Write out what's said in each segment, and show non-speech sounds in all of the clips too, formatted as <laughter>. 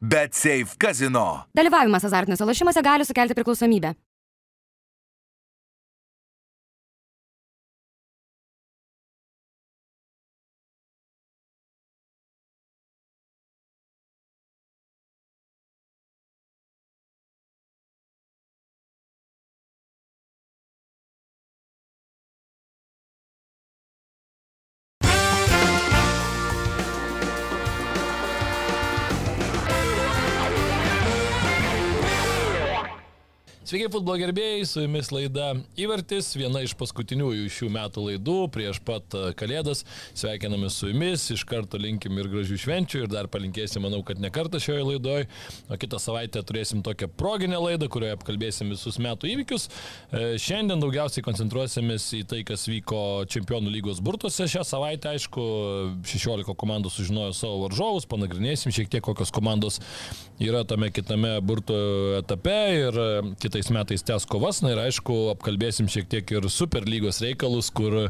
Bet Safe Casino. Dalyvavimas azartiniuose lošimuose gali sukelti priklausomybę. Sveiki, futbolo gerbėjai, su jumis laida Įvartis, viena iš paskutiniųjų šių metų laidų prieš pat e, Kalėdas. Sveikiname su jumis, iš karto linkim ir gražių švenčių ir dar palinkėsim, manau, kad ne kartą šioje laidoje, o kitą savaitę turėsim tokią proginę laidą, kurioje apkalbėsim visus metų įvykius. E, šiandien daugiausiai koncentruosimės į tai, kas vyko Čempionų lygos burtuose šią savaitę, aišku, 16 komandų sužinojo savo varžovus, panagrinėsim šiek tiek, kokios komandos yra tame kitame burto etape ir e, kitai kitais metais tęs kovas, na ir aišku, apkalbėsim šiek tiek ir Superlygos reikalus, kur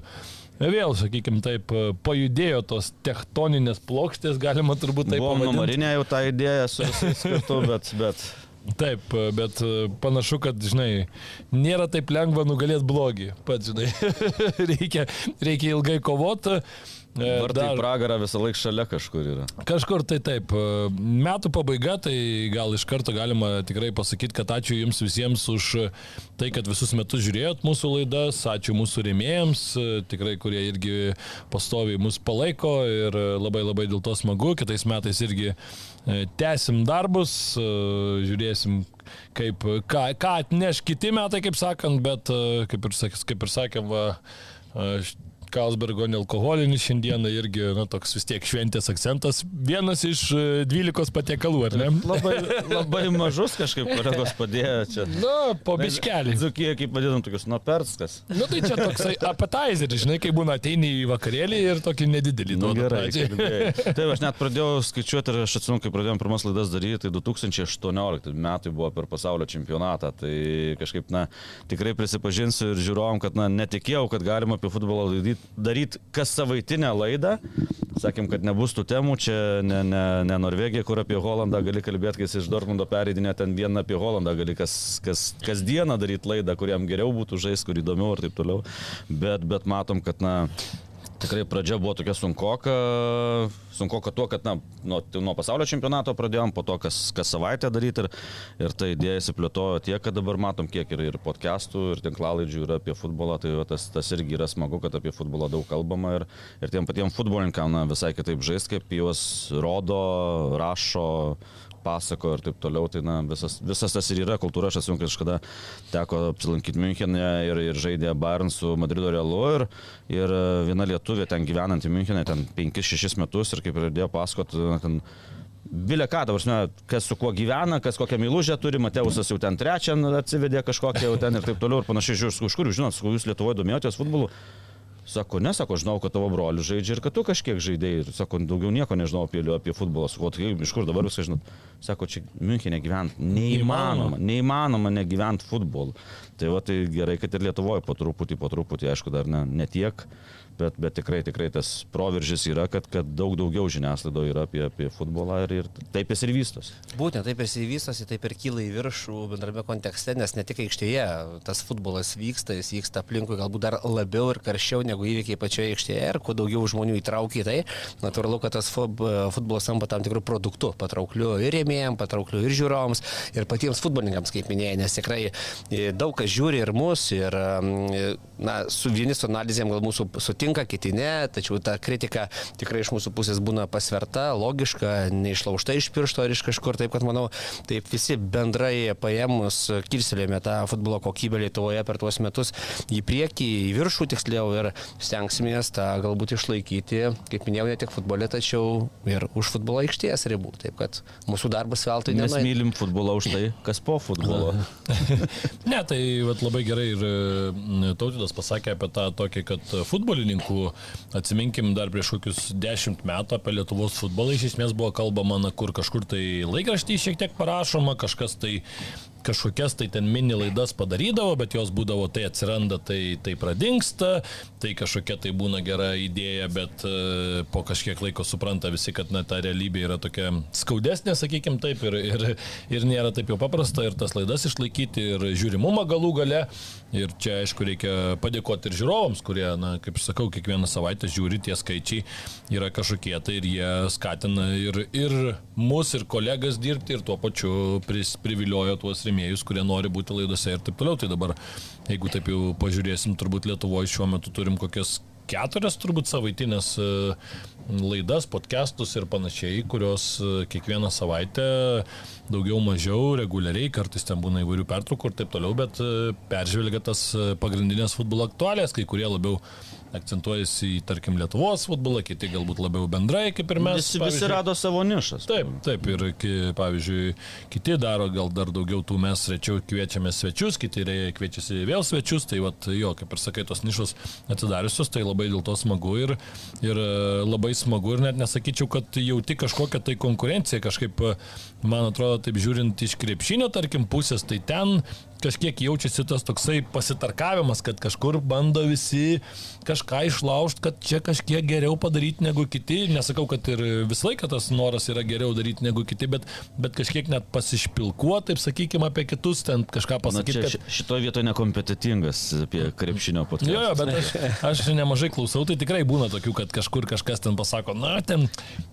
Vėl, sakykime, taip, pajudėjo tos tektoninės plokštės, galima turbūt taip Buvom numarinę jau tą idėją su visais kartu, bet, bet Taip, bet panašu, kad, žinai, nėra taip lengva nugalėti blogį. Pats, žinai, <laughs> reikia, reikia ilgai kovoti. Vartai dar... pragarą visą laiką šalia kažkur yra. Kažkur tai taip. Metų pabaiga, tai gal iš karto galima tikrai pasakyti, kad ačiū Jums visiems už tai, kad visus metus žiūrėjot mūsų laidas, ačiū mūsų rėmėjams, tikrai, kurie irgi pastoviai mus palaiko ir labai labai dėl to smagu. Kitais metais irgi e, tęsim darbus, e, žiūrėsim, kaip, ką, ką atneš kiti metai, kaip sakant, bet e, kaip ir, kaip ir sakėm, va, Kalsbergo nealkoholinis šiandieną irgi, na, toks vis tiek šventės akcentas. Vienas iš 12 e, patiekalų, ar ne? Labai, labai mažus kažkaip kolegos padėjo čia. Na, po biškelį. Zukiją, kaip vadinam, tokius nuperskas. Na, nu, tai čia toksai appetizeris, žinai, kai būna ateini į vakarėlį ir tokį nedidelį. Nu, gerai. <laughs> Taip, aš net pradėjau skaičiuoti ir aš atsimenu, kai pradėjom pirmas laidas daryti, tai 2018 metai buvo per pasaulio čempionatą. Tai kažkaip, na, tikrai prisipažinsiu ir žiūrovom, kad, na, netikėjau, kad galima apie futbolą daryti daryti kas savaitinę laidą. Sakėm, kad nebus tų temų, čia ne, ne, ne Norvegija, kur apie Holandą gali kalbėti, kai jis iš Dortmundo pereidinė ten vieną apie Holandą, gali kas, kas, kasdieną daryti laidą, kuriam geriau būtų žaisti, kur įdomiau ir taip toliau. Bet, bet matom, kad, na, Tikrai pradžia buvo tokia sunkoka, sunkoka tuo, kad na, nuo, nuo pasaulio čempionato pradėjom, po to kas, kas savaitę daryti ir, ir ta idėja įsiplėtojo tiek, kad dabar matom, kiek ir, ir podcastų, ir tinklalaidžių yra apie futbolą, tai tas, tas irgi yra smagu, kad apie futbolą daug kalbama ir, ir tiem patiem futbolininkam na, visai kitaip žaisti, kaip juos rodo, rašo, pasako ir taip toliau. Tai na, visas, visas tas ir yra kultūra. Aš esu kažkada teko apsilankyti Münchenė ir, ir žaidė Bayern su Madrido Realu ir, ir viena lietuvė ten gyvenanti Münchenė, ten 5-6 metus ir kaip pradėjo pasakoti, ten Vilė ką, dabar, kas su kuo gyvena, kas kokią mylužę turi, Mateusas jau ten trečią atsivedė kažkokią jau ten ir taip toliau ir panašiai, žiūrėjau, iš kur jūs žinot, jūs Lietuvoje domėjotės futbolu. Sako, ne, sako, žinau, kad tavo brolius žaidžia ir kad tu kažkiek žaidėjai. Sako, daugiau nieko nežinau apie, apie futbolą. Sako, tai iš kur dabar viską žinot? Sako, čia Münchenė gyventi. Neįmanoma, neįmanoma negyventi futbolu. Tai va, tai gerai, kad ir Lietuvoje po truputį, po truputį, aišku, dar ne, ne tiek bet, bet tikrai, tikrai tas proveržis yra, kad, kad daug daugiau žiniasklaidoje yra apie, apie futbolą ir, ir taip jis ir vystosi. Būtent taip jis ir vystosi, taip ir kyla į viršų bendrame kontekste, nes ne tik aikštėje tas futbolas vyksta, jis vyksta aplinkui galbūt dar labiau ir karščiau negu įvykiai pačioje aikštėje ir kuo daugiau žmonių įtraukia į tai, natūralu, kad tas futbolas tampa tam tikrų produktų, patraukliu ir rėmėjams, patraukliu ir žiūrovams, ir patiems futbolininkams, kaip minėjai, nes tikrai e, daug kas žiūri ir mus, ir na, su vieni su analizėm gal mūsų sutinka patinka, kiti ne, tačiau ta kritika tikrai iš mūsų pusės būna pasverta, logiška, neišlaužta iš piršto ar iš kažkur, taip kad manau, taip visi bendrai paėmus kilstelėjome tą futbolo kokybę Lietuvoje per tuos metus į priekį, į viršų tiksliau ir stengsimės tą galbūt išlaikyti, kaip minėjau, ne tik futbole, tačiau ir už futbolo aikštės ribų. Taip kad mūsų darbas veltui ne. Mes nenai... mylim futbolą už tai, kas po futbolo. <laughs> ne, tai vat, labai gerai ir Tautidas pasakė apie tą tokį, kad futbolininkai futbolininkų, atsiminkim dar prieš kokius dešimt metų apie Lietuvos futbolą, iš esmės buvo kalbama, na, kur kažkur tai laikraštį šiek tiek parašoma, kažkas tai kažkokias tai ten mini laidas padarydavo, bet jos būdavo tai atsiranda, tai, tai pradingsta, tai kažkokia tai būna gera idėja, bet e, po kažkiek laiko supranta visi, kad na, ta realybė yra tokia skaudesnė, sakykime taip, ir, ir, ir nėra taip jau paprasta ir tas laidas išlaikyti, ir žiūrimumą galų gale. Ir čia, aišku, reikia padėkoti ir žiūrovams, kurie, na, kaip sakau, kiekvieną savaitę žiūri, tie skaičiai yra kažkokie tai ir jie skatina ir, ir mus, ir kolegas dirbti, ir tuo pačiu pris, priviliojo tuos rėmėjus, kurie nori būti laidose ir taip toliau. Tai dabar, jeigu taip jau pažiūrėsim, turbūt Lietuvoje šiuo metu turim kokias keturias turbūt savaitinės e, laidas, podcastus ir panašiai, kurios e, kiekvieną savaitę daugiau mažiau reguliariai, kartais ten būna įvairių pertraukų ir taip toliau, bet e, peržvelgia tas pagrindinės futbolo aktualės, kai kurie labiau akcentuojasi į, tarkim, Lietuvos futbolą, kiti galbūt labiau bendrai, kaip ir mes. Visi, visi rado savo nišas. Taip, taip, ir pavyzdžiui, kiti daro gal dar daugiau tų, mes rečiau kviečiame svečius, kiti kviečiasi vėl svečius, tai vat, jo, kaip ir sakai, tos nišos atsidariusios, tai labai dėl to smagu ir, ir e, labai smagu ir net nesakyčiau, kad jauti kažkokią tai konkurenciją, kažkaip, man atrodo, taip žiūrint iš krepšinio, tarkim, pusės, tai ten kažkiek jaučiasi tas toksai pasitarkavimas, kad kažkur bando visi kažką išlaužti, kad čia kažkiek geriau padaryti negu kiti. Nesakau, kad ir visą laiką tas noras yra geriau daryti negu kiti, bet, bet kažkiek net pasišpilkuo, taip sakykime, apie kitus ten kažką pasakyti. Na, kad... Šitoje vietoje nekompetitingas apie krepšinio podcastą. Jo, jo, bet aš, aš nemažai klausau, tai tikrai būna tokių, kad kažkur kažkas ten pasako, na, ten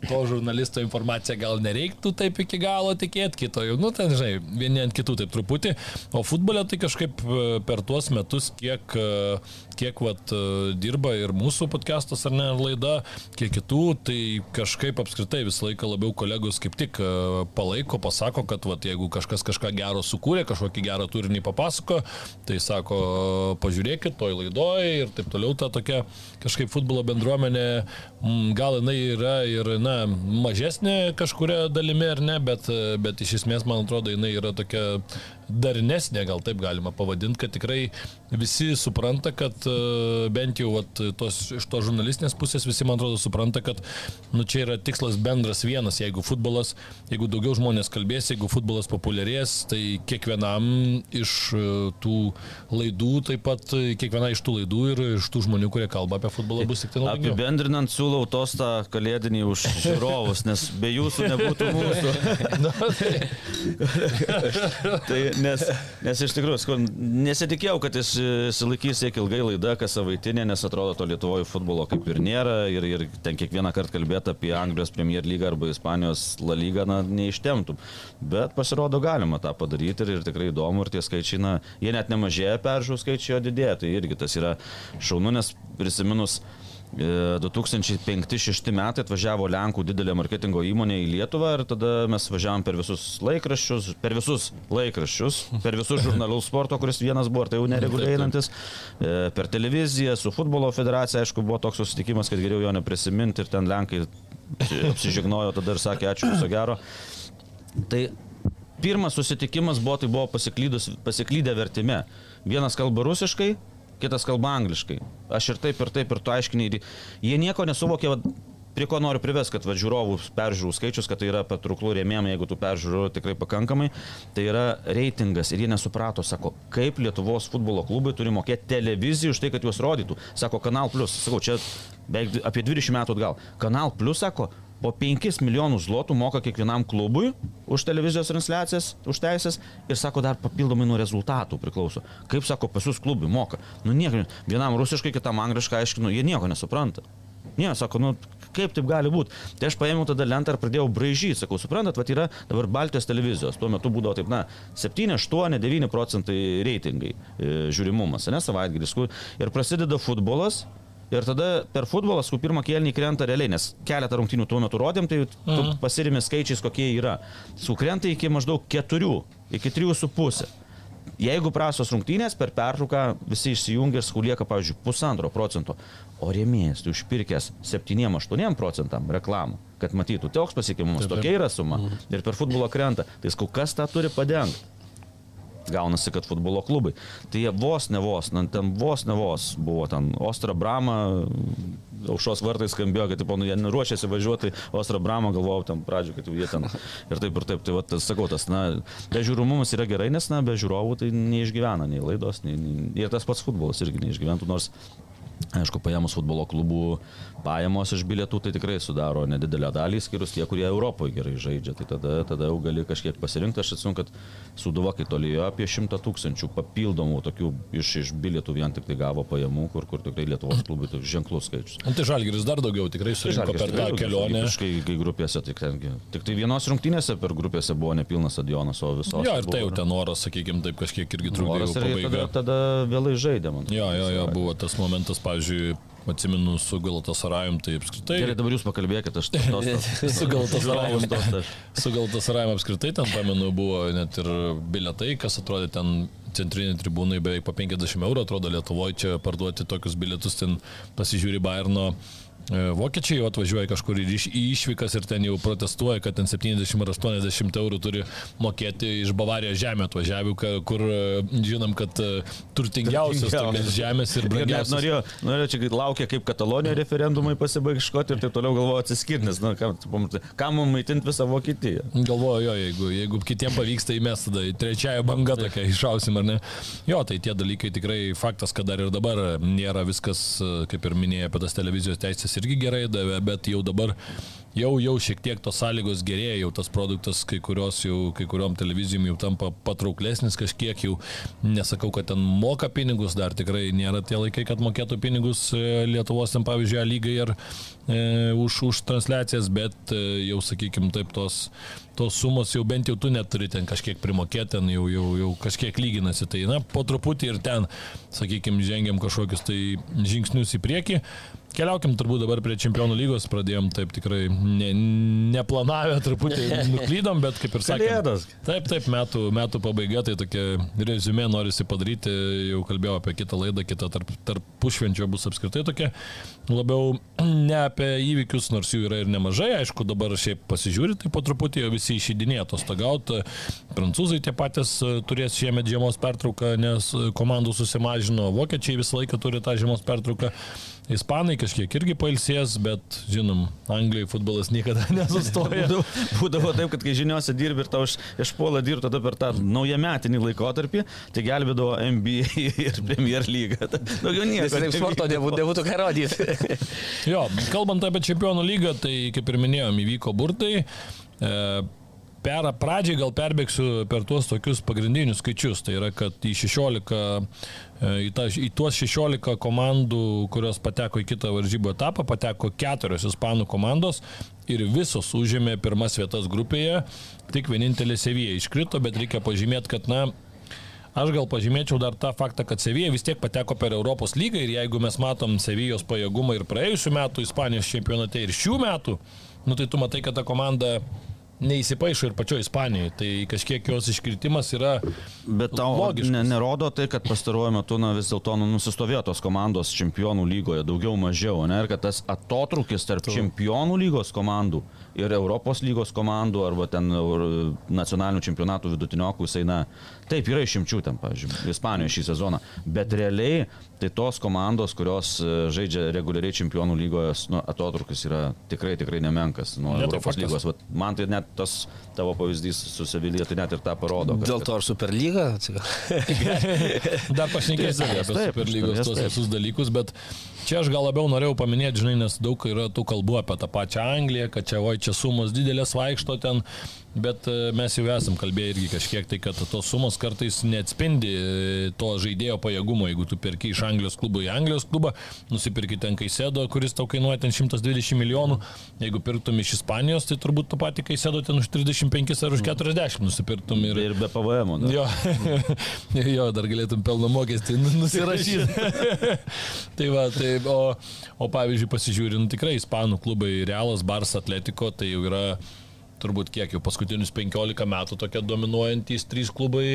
to žurnalisto informaciją gal nereiktų taip iki galo tikėti, kito jau, nu, ten, žinai, vieni ant kitų taip truputį. O futbole tai kažkaip e, per tuos metus, kiek, e, kiek vat, e, dirba ir mūsų podcastas ar ne laida, kiek kitų, tai kažkaip apskritai visą laiką labiau kolegos kaip tik palaiko, pasako, kad vat, jeigu kažkas kažką gero sukūrė, kažkokį gerą turinį papasako, tai sako, pažiūrėkit, toj laidoj ir taip toliau ta tokia kažkaip futbolo bendruomenė, gal jinai yra ir, na, mažesnė kažkuria dalimi ar ne, bet, bet iš esmės, man atrodo, jinai yra tokia darnesnė, gal taip galima pavadinti, kad tikrai visi supranta, kad e, bent jau vat, tos, iš to žurnalistinės pusės visi, man atrodo, supranta, kad nu, čia yra tikslas bendras vienas. Jeigu futbolas, jeigu daugiau žmonės kalbės, jeigu futbolas populiarės, tai kiekvienam iš e, tų laidų, taip pat e, kiekviena iš tų laidų ir iš tų žmonių, kurie kalba apie futbolą, bus tik tai naudinga. Apibendrinant, siūlau tostą kalėdinį už žiūrovus, nes be jūsų nebūtų mūsų. <laughs> Tai... <laughs> tai nes, nes iš tikrųjų, nesitikėjau, kad jis silaikys tiek ilgai laida, kas savaitinė, nes atrodo to Lietuvoje futbolo kaip ir nėra ir, ir ten kiekvieną kartą kalbėti apie Anglijos Premier lygą arba Ispanijos La lygą, na, neištemtum. Bet pasirodo galima tą padaryti ir, ir tikrai įdomu ir tie skaičiai, na, jie net nemažėja, peržiūrų skaičiai jo didėja, tai irgi tas yra šaunu, nes prisiminus 2005-2006 metai atvažiavo Lenkų didelė marketingo įmonė į Lietuvą ir tada mes važiavom per visus laikraščius, per visus laikraščius, per visus žurnalus sporto, kuris vienas buvo, tai jau nereguliai einantis, e, per televiziją, su futbolo federacija, aišku, buvo toks susitikimas, kad geriau jo neprisiminti ir ten Lenkai apsižegnojo tada ir sakė ačiū viso gero. Tai pirmas susitikimas buvo, tai buvo pasiklydę vertime. Vienas kalba rusiškai, kitas kalba angliškai. Aš ir taip, ir taip, ir tu aiškiniai. Jie nieko nesuvokė, va, prie ko noriu privesti, kad va, žiūrovų peržiūrų skaičius, kad tai yra patrauklų rėmėjim, jeigu tu peržiūrų tikrai pakankamai, tai yra reitingas. Ir jie nesuprato, sako, kaip Lietuvos futbolo klubai turi mokėti televizijų už tai, kad juos rodytų. Sako, Kanal Plus. Sakau, čia beveik apie 20 metų atgal. Kanal Plus, sako, po 5 milijonus zlotų moka kiekvienam klubui už televizijos transliacijas, už teisės ir sako dar papildomai nuo rezultatų priklauso. Kaip sako, pas jūs klubui moka. Nu nieko, vienam rusiškai, kitam angliškai aiškinu, jie nieko nesupranta. Ne, sako, nu kaip taip gali būti. Tai aš paėmiau tada lentą ir pradėjau braižyti, sakau, suprantat, va yra dabar Baltijos televizijos, tuo metu būdavo taip, na, 7, 8, 9 procentai reitingai e, žiūrimumas, ne savaitgalis. Ir prasideda futbolas, Ir tada per futbolą, su pirmą kėlinį krenta realiai, nes keletą rungtynių tuo metu rodėm, tai mhm. pasirimi skaičiais, kokie yra. Sukrenta iki maždaug keturių, iki trijų su pusė. Jeigu prastos rungtynės, per pertrauką visi išsijungia ir skulieka, pavyzdžiui, pusantro procento, o rėmėjas tu užpirkęs 7-8 procentam reklamų, kad matytų, toks pasiekimas, tokia yra suma. Mhm. Ir per futbolo krenta. Tai skau, kas tą turi padengti? Gaunasi, kad futbolo klubai. Tai jie vos ne vos, na, ten vos ne vos buvo ten Ostra Brama, aušos vartai skambėjo, kad tipo, nu, jie ruošiasi važiuoti, Ostra Brama galvojau ten pradžio, kad jie ten ir taip ir taip. Tai va, tas, sakau, tas, na, be žiūromumas yra gerai, nes, na, be žiūrovų tai neišgyvena nei laidos, nei, nei, ir tas pats futbolas irgi neišgyventų, nors Aišku, paėmus futbolo klubų pajamos iš bilietų tai tikrai sudaro nedidelę dalį, skirus tie, kurie Europoje gerai žaidžia. Tai tada, tada jau gali kažkiek pasirinkti. Aš atsimenu, kad Suduva kai tolėjo apie 100 tūkstančių papildomų tokių iš, iš bilietų vien tik tai gavo pajamų, kur, kur tikrai Lietuvos klubai tai ženklus skaičius. Nu, tai Žalgiris dar daugiau tikrai surinko per tą kelionę. Kai, kai grupėse, tik, tengi, tik tai vienos rungtynėse per grupėse buvo nepilnas stadionas, o visos. Jo, ir tai jau ten oras, sakykime, taip kažkiek irgi trūko. Tada, tada vėlai žaidėm. Jo, jo, jo, buvo tas momentas, pavyzdžiui, atsimenu su Galatasarajum, tai apskritai. Gerai, dabar jūs pakalbėkite, aš tos, tos, <laughs> su Galatasarajum. <laughs> su Galatasarajum apskritai ten, pamenu, buvo net ir biletai, kas atrodė ten centriniai tribūnai beveik po 50 eurų, atrodo Lietuvoje čia parduoti tokius bilietus, ten pasižiūri Bairno E, vokiečiai atvažiuoja kažkur į išvykas ir ten jau protestuoja, kad ten 70 ar 80 eurų turi mokėti iš Bavarijos žemę atvažiavę, kur e, žinom, kad e, turtingiausios tokios žemės ir brangiausios. Norėjo, norėjo čia laukia, kaip Katalonijoje referendumai pasibaigškoti ir taip toliau galvoja atsiskirti, nes, na, kam, kam mums maitinti visą Vokietiją. Galvoju, jo, jeigu, jeigu kitiems pavyksta, tai mes tada trečiąją bangą tokia išausim, ar ne? Jo, tai tie dalykai tikrai faktas, kad dar ir dabar nėra viskas, kaip ir minėjai, apie tas televizijos teisės viskas irgi gerai davė, bet jau dabar jau, jau šiek tiek tos sąlygos gerėja, jau tas produktas kai, jau, kai kuriuom televizijom jau tampa patrauklesnis kažkiek, jau nesakau, kad ten moka pinigus, dar tikrai nėra tie laikai, kad mokėtų pinigus e, Lietuvos, ten pavyzdžiui, lygai ir e, už, už transliacijas, bet e, jau, sakykime, taip tos tos sumos jau bent jau tu neturi ten kažkiek primokėti, ten jau, jau, jau kažkiek lyginasi. Tai, na, po truputį ir ten, sakykime, žengiam kažkokius tai žingsnius į priekį. Keliaukim turbūt dabar prie čempionų lygos, pradėjom taip tikrai ne, neplanavę, truputį <laughs> nuklydom, bet kaip ir sakėme. Taip, taip, metų, metų pabaiga, tai tokia rezumė norisi padaryti, jau kalbėjau apie kitą laidą, kitą tarp, tarp pušvenčio bus apskritai tokia labiau ne apie įvykius, nors jų yra ir nemažai, aišku, dabar šiaip pasižiūri, tai po truputį jau visi išydinėja atostogauti, prancūzai tie patys turės šiemet žiemos pertrauką, nes komandų susimažino, vokiečiai visą laiką turi tą žiemos pertrauką. Ispanai kažkiek irgi pailsės, bet, žinom, Anglijai futbolas niekada <laughs> nesustoja. būdavo, būdavo taip, kad kai žiniuose dirbi ir tau iš, išpuola dirbti tada per tą naujametinį laikotarpį, tai gelbėdavo NBA <laughs> ir Premier League. Daugiau nieko. Taip sporto nebūtų, nebūtų ką rodyti. <laughs> jo, kalbant apie čempionų lygą, tai kaip ir minėjom, įvyko burtai. E, per, pradžiai gal perbėgsiu per tuos tokius pagrindinius skaičius. Tai yra, kad į 16, e, į, ta, į tuos 16 komandų, kurios pateko į kitą varžybų etapą, pateko keturios ispanų komandos ir visos užėmė pirmas vietas grupėje. Tik vienintelė Sevija iškrito, bet reikia pažymėti, kad, na, Aš gal pažymėčiau dar tą faktą, kad Sevija vis tiek pateko per Europos lygą ir jeigu mes matom Sevijos pajėgumą ir praėjusių metų Ispanijos čempionate ir šių metų, nu tai tu matai, kad ta komanda neįsipaišo ir pačioje Ispanijoje, tai kažkiek jos iškritimas yra. Bet tau logiškas. ne, nerodo tai, kad pastaruoju metu na, vis dėlto nu, nusistovėjo tos komandos čempionų lygoje daugiau mažiau, ne, ir kad tas atotrukis tarp tu. čempionų lygos komandų ir Europos lygos komandų arba ten nacionalinių čempionatų vidutiniokų, jisai, na, taip yra išimčių ten, pavyzdžiui, Ispanijoje šį sezoną, bet realiai tai tos komandos, kurios e, žaidžia reguliariai čempionų lygoje, nu, atotrukis yra tikrai, tikrai nemenkas nuo ne, tai Europos lygos. Vat, man tai net tas tavo pavyzdys su Sevilija, tai net ir tą parodo. Kad, Dėl to ar Superlyga? <laughs> Dar pašnekėsime apie Superlygos tos visus dalykus, bet Čia aš gal labiau norėjau paminėti, žinai, nes daug yra tų kalbų apie tą pačią Angliją, kad čia, oi, čia sumos didelės vaikšto ten, bet e, mes jau esam kalbėję irgi kažkiek tai, kad tos sumos kartais neatspindi e, to žaidėjo pajėgumo. Jeigu tu perki iš Anglijos klubo į Anglijos klubą, nusipirki ten Kaisėdo, kuris tau kainuoja ten 120 milijonų, jeigu pirktum iš Ispanijos, tai turbūt tu patį Kaisėdo ten už 35 ar už 40 nusipirktum. Ir, ir be PVM. Da. Jo. <laughs> jo, dar galėtum pelno mokestį nusirašyti. <laughs> tai va, tai o, o pavyzdžiui, pasižiūrint tikrai ispanų klubai Realas, Bars, Atletiko, tai jau yra turbūt kiek jau paskutinius 15 metų tokie dominuojantys trys klubai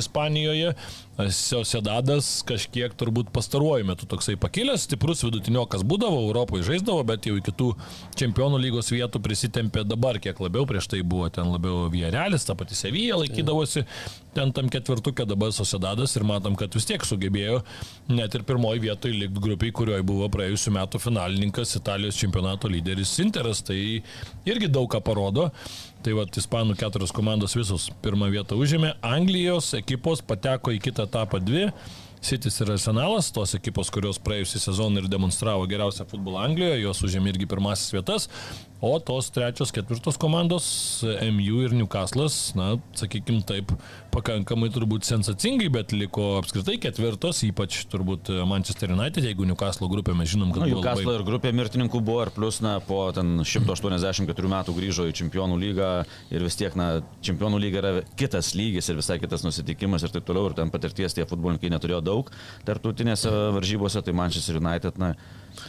Ispanijoje. Sociedadas kažkiek turbūt pastaruoju metu toksai pakilęs, stiprus vidutiniokas būdavo, Europoje žaisdavo, bet jau iki tų čempionų lygos vietų prisitempė dabar kiek labiau, prieš tai buvo ten labiau Vierelis, ta pati Sevija laikydavosi ten tam ketvirtukė, dabar Sociedadas ir matom, kad vis tiek sugebėjo net ir pirmoji vietoje likti grupiai, kurioje buvo praėjusiu metu finalininkas Italijos čempionato lyderis Interas, tai irgi daug ką parodo. Tai va, ispanų keturios komandos visos pirmą vietą užėmė. Anglijos ekipos pateko į kitą etapą dvi. Sitis ir Arsenalas, tos ekipos, kurios praėjusią sezoną ir demonstravo geriausią futbolą Anglijoje, jos užėmė irgi pirmasis vietas, o tos trečios, ketvirtos komandos, MU ir Newcastle'as, na, sakykime taip, pakankamai turbūt sensacingai, bet liko apskritai ketvirtos, ypač turbūt Manchester United, jeigu Newcastle grupė mes žinom, kad... Na, buvo Newcastle labai... ir grupė mirtininkų buvo ir plus, na, po ten 184 metų grįžo į Čempionų lygą ir vis tiek, na, Čempionų lyga yra kitas lygis ir visai kitas nusitikimas ir taip toliau, ir ten patirties tie futbolininkai neturėjo daug tarptautinėse varžybose, tai Manchester United, na,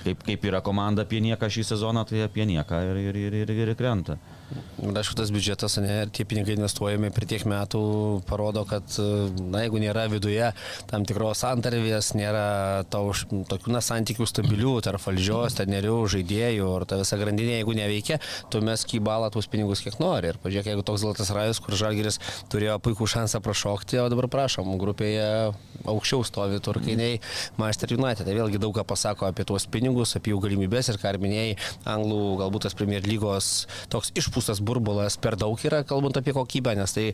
kaip, kaip yra komanda apie nieką šį sezoną, tai apie nieką ir, ir, ir, ir, ir krenta. Aišku, tas biudžetas ne, ir tie pinigai investuojami per tiek metų parodo, kad, na, jeigu nėra viduje tam tikros antarvės, nėra to, tokių, na, santykių stabilių tarp valdžios, trenerių, žaidėjų, ar ta visa grandinė, jeigu neveikia, tu mes kybalą tuos pinigus kiek nori. Ir pažiūrėk, jeigu toks Zlatas Rajus, kur Žalgiris turėjo puikų šansą prašokti, o dabar prašom, grupėje aukščiau stovi turkiniai Manchester United. Tai vėlgi daug ką pasako apie tuos pinigus, apie jų galimybės ir, ką minėjai, anglų galbūt tas Premier lygos toks išpūstas burbulas per daug yra, kalbant apie kokybę, nes tai,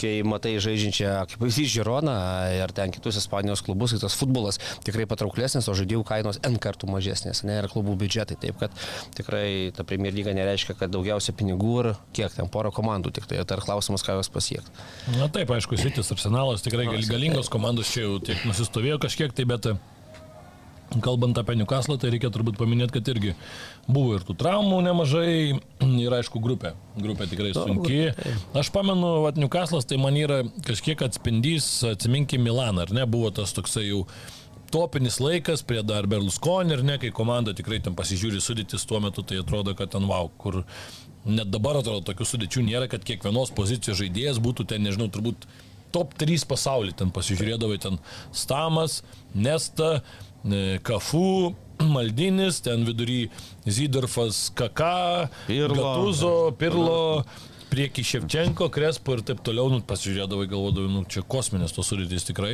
kai matai žaidžiančią, kaip pavyzdys, Žironą ir ten kitus Ispanijos klubus, tai tas futbolas tikrai patrauklesnis, o žaidėjų kainos N kartų mažesnės, ne, ir klubų biudžetai. Taip kad tikrai ta Premier lyga nereiškia, kad daugiausia pinigų ir kiek ten poro komandų tik tai. Tai klausimas, ką jos pasiekti. Na taip, aišku, Sitis arsenalas tikrai gal, galingos komandos čia jau tiek nusistovėjo kažkiek tai, bet kalbant apie Newcastle, tai reikia turbūt paminėti, kad irgi buvo ir tų traumų nemažai <clears throat> ir aišku grupė. Grupė tikrai sunki. Aš pamenu, kad Newcastle'as tai man yra kažkiek atspindys, atsiminkim Milaną, ar ne, buvo tas toksai jau topinis laikas prie dar Berlusconi ir ne, kai komanda tikrai ten pasižiūri sudėtis tuo metu, tai atrodo, kad ten wow, kur net dabar atrodo tokių sudėčių nėra, kad kiekvienos pozicijos žaidėjas būtų ten, nežinau, turbūt top 3 pasaulį ten pasižiūrėdavai, ten Stamas, Nesta, Kafu, <clears throat> Maldinis, ten vidury Zydorfas, Kaka, Pirlo. Gatuzo, Pirlo, prieki Ševčenko, Krespo ir taip toliau, nu, pasižiūrėdavai, galvodavai, nu, čia kosminės tos sudėtys tikrai.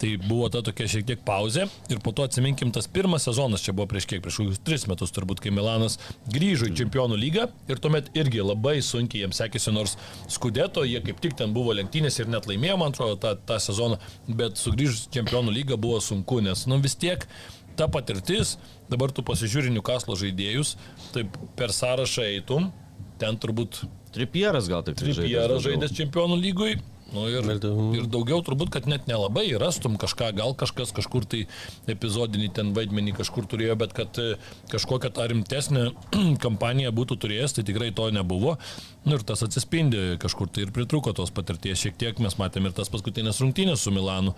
Tai buvo ta tokia šiek tiek pauzė ir po to atsiminkim tas pirmas sezonas, čia buvo prieš kiek, prieš kokius tris metus turbūt, kai Milanas grįžo į Čempionų lygą ir tuomet irgi labai sunkiai jiems sekėsi, nors skudėto, jie kaip tik ten buvo lenktynės ir net laimėjo, man atrodo, tą, tą sezoną, bet sugrįžus į Čempionų lygą buvo sunku, nes, nu, vis tiek ta patirtis, dabar tu pasižiūri Newcastle žaidėjus, taip per sąrašą eitum, ten turbūt Tripieras gal tik Tripieras žaidęs čempionų lygui. Nu ir, ir daugiau turbūt, kad net nelabai rastum kažką, gal kažkas kažkur tai epizodinį ten vaidmenį kažkur turėjo, bet kad e, kažkokią tą rimtesnę <clears throat> kampaniją būtų turėjęs, tai tikrai to nebuvo. Nu ir tas atsispindi kažkur tai ir pritruko tos patirties šiek tiek, mes matėme ir tas paskutinės rungtynės su Milanu.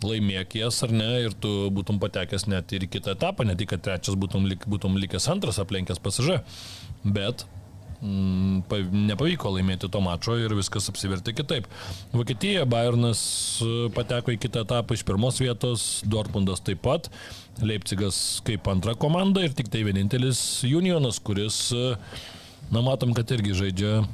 Laimėk jas ar ne ir tu būtum patekęs net ir į kitą etapą, ne tik, kad trečias būtum, lik, būtum likęs antras aplenkęs pasižą, bet nepavyko laimėti to mačo ir viskas apsivertė kitaip. Vokietija, Bayernas e, pateko į kitą etapą iš pirmos vietos, Dortmundas taip pat, Leipzigas kaip antra komanda ir tik tai vienintelis Unionas, kuris, e, na matom, kad irgi žaidžia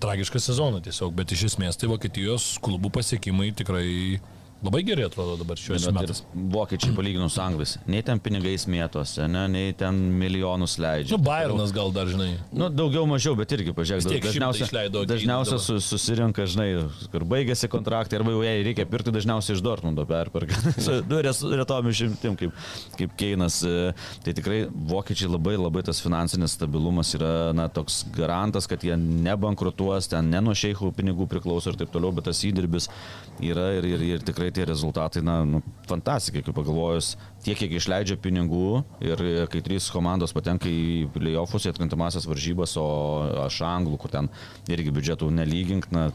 tragišką sezoną tiesiog, bet iš esmės tai Vokietijos klubų pasiekimai tikrai Labai gerai atrodo dabar šiuos metus. Vokiečiai palyginus anglais. Nei ten pinigais mėtose, ne, nei ten milijonus leidžia. Nu, Bayernas gal dar, žinai. Nu, daugiau mažiau, bet irgi, pažiūrėk, dažniausiai, dažniausiai su, susirinka, žinai, kur baigėsi kontraktai, arba jau jai reikia pirkti dažniausiai iš Dortmundo perperka. <laughs> nu, retom išimtim, kaip, kaip Keinas. e, Tai tikrai vokiečiai labai labai tas finansinis stabilumas yra, na, toks garantas, kad jie nebankrutuos, ten ne nuo šeichų pinigų priklauso ir taip toliau, bet tas įdirbis yra ir, ir, ir tikrai tie rezultatai, na, nu, fantastikai, kaip pagalvojus, tiek, kiek išleidžia pinigų ir kai trys komandos patenka į playoffus, į atkrintamasias varžybas, o aš anglų, kur ten irgi biudžetų nelygink, na,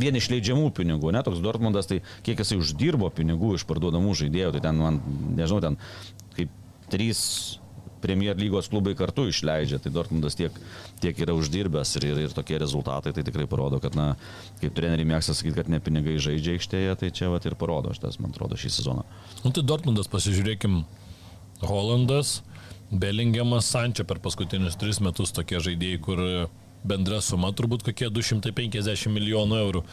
vien išleidžiamų pinigų, ne toks Dortmundas, tai kiek jisai uždirbo pinigų iš parduodamų žaidėjų, tai ten man, nežinau, ten kaip trys Premier lygos klubai kartu išleidžia, tai Dortmundas tiek, tiek yra uždirbęs ir, ir, ir tokie rezultatai tai tikrai parodo, kad, na, kaip treneriai mėgsta sakyti, kad ne pinigai žaidžia aikštėje, tai čia vat, ir parodo šitas, man atrodo, šį sezoną. Nu tai Dortmundas, pasižiūrėkim, Holandas, Bellingiamas, Sančia per paskutinius tris metus tokie žaidėjai, kur bendra suma turbūt kokie 250 milijonų eurų.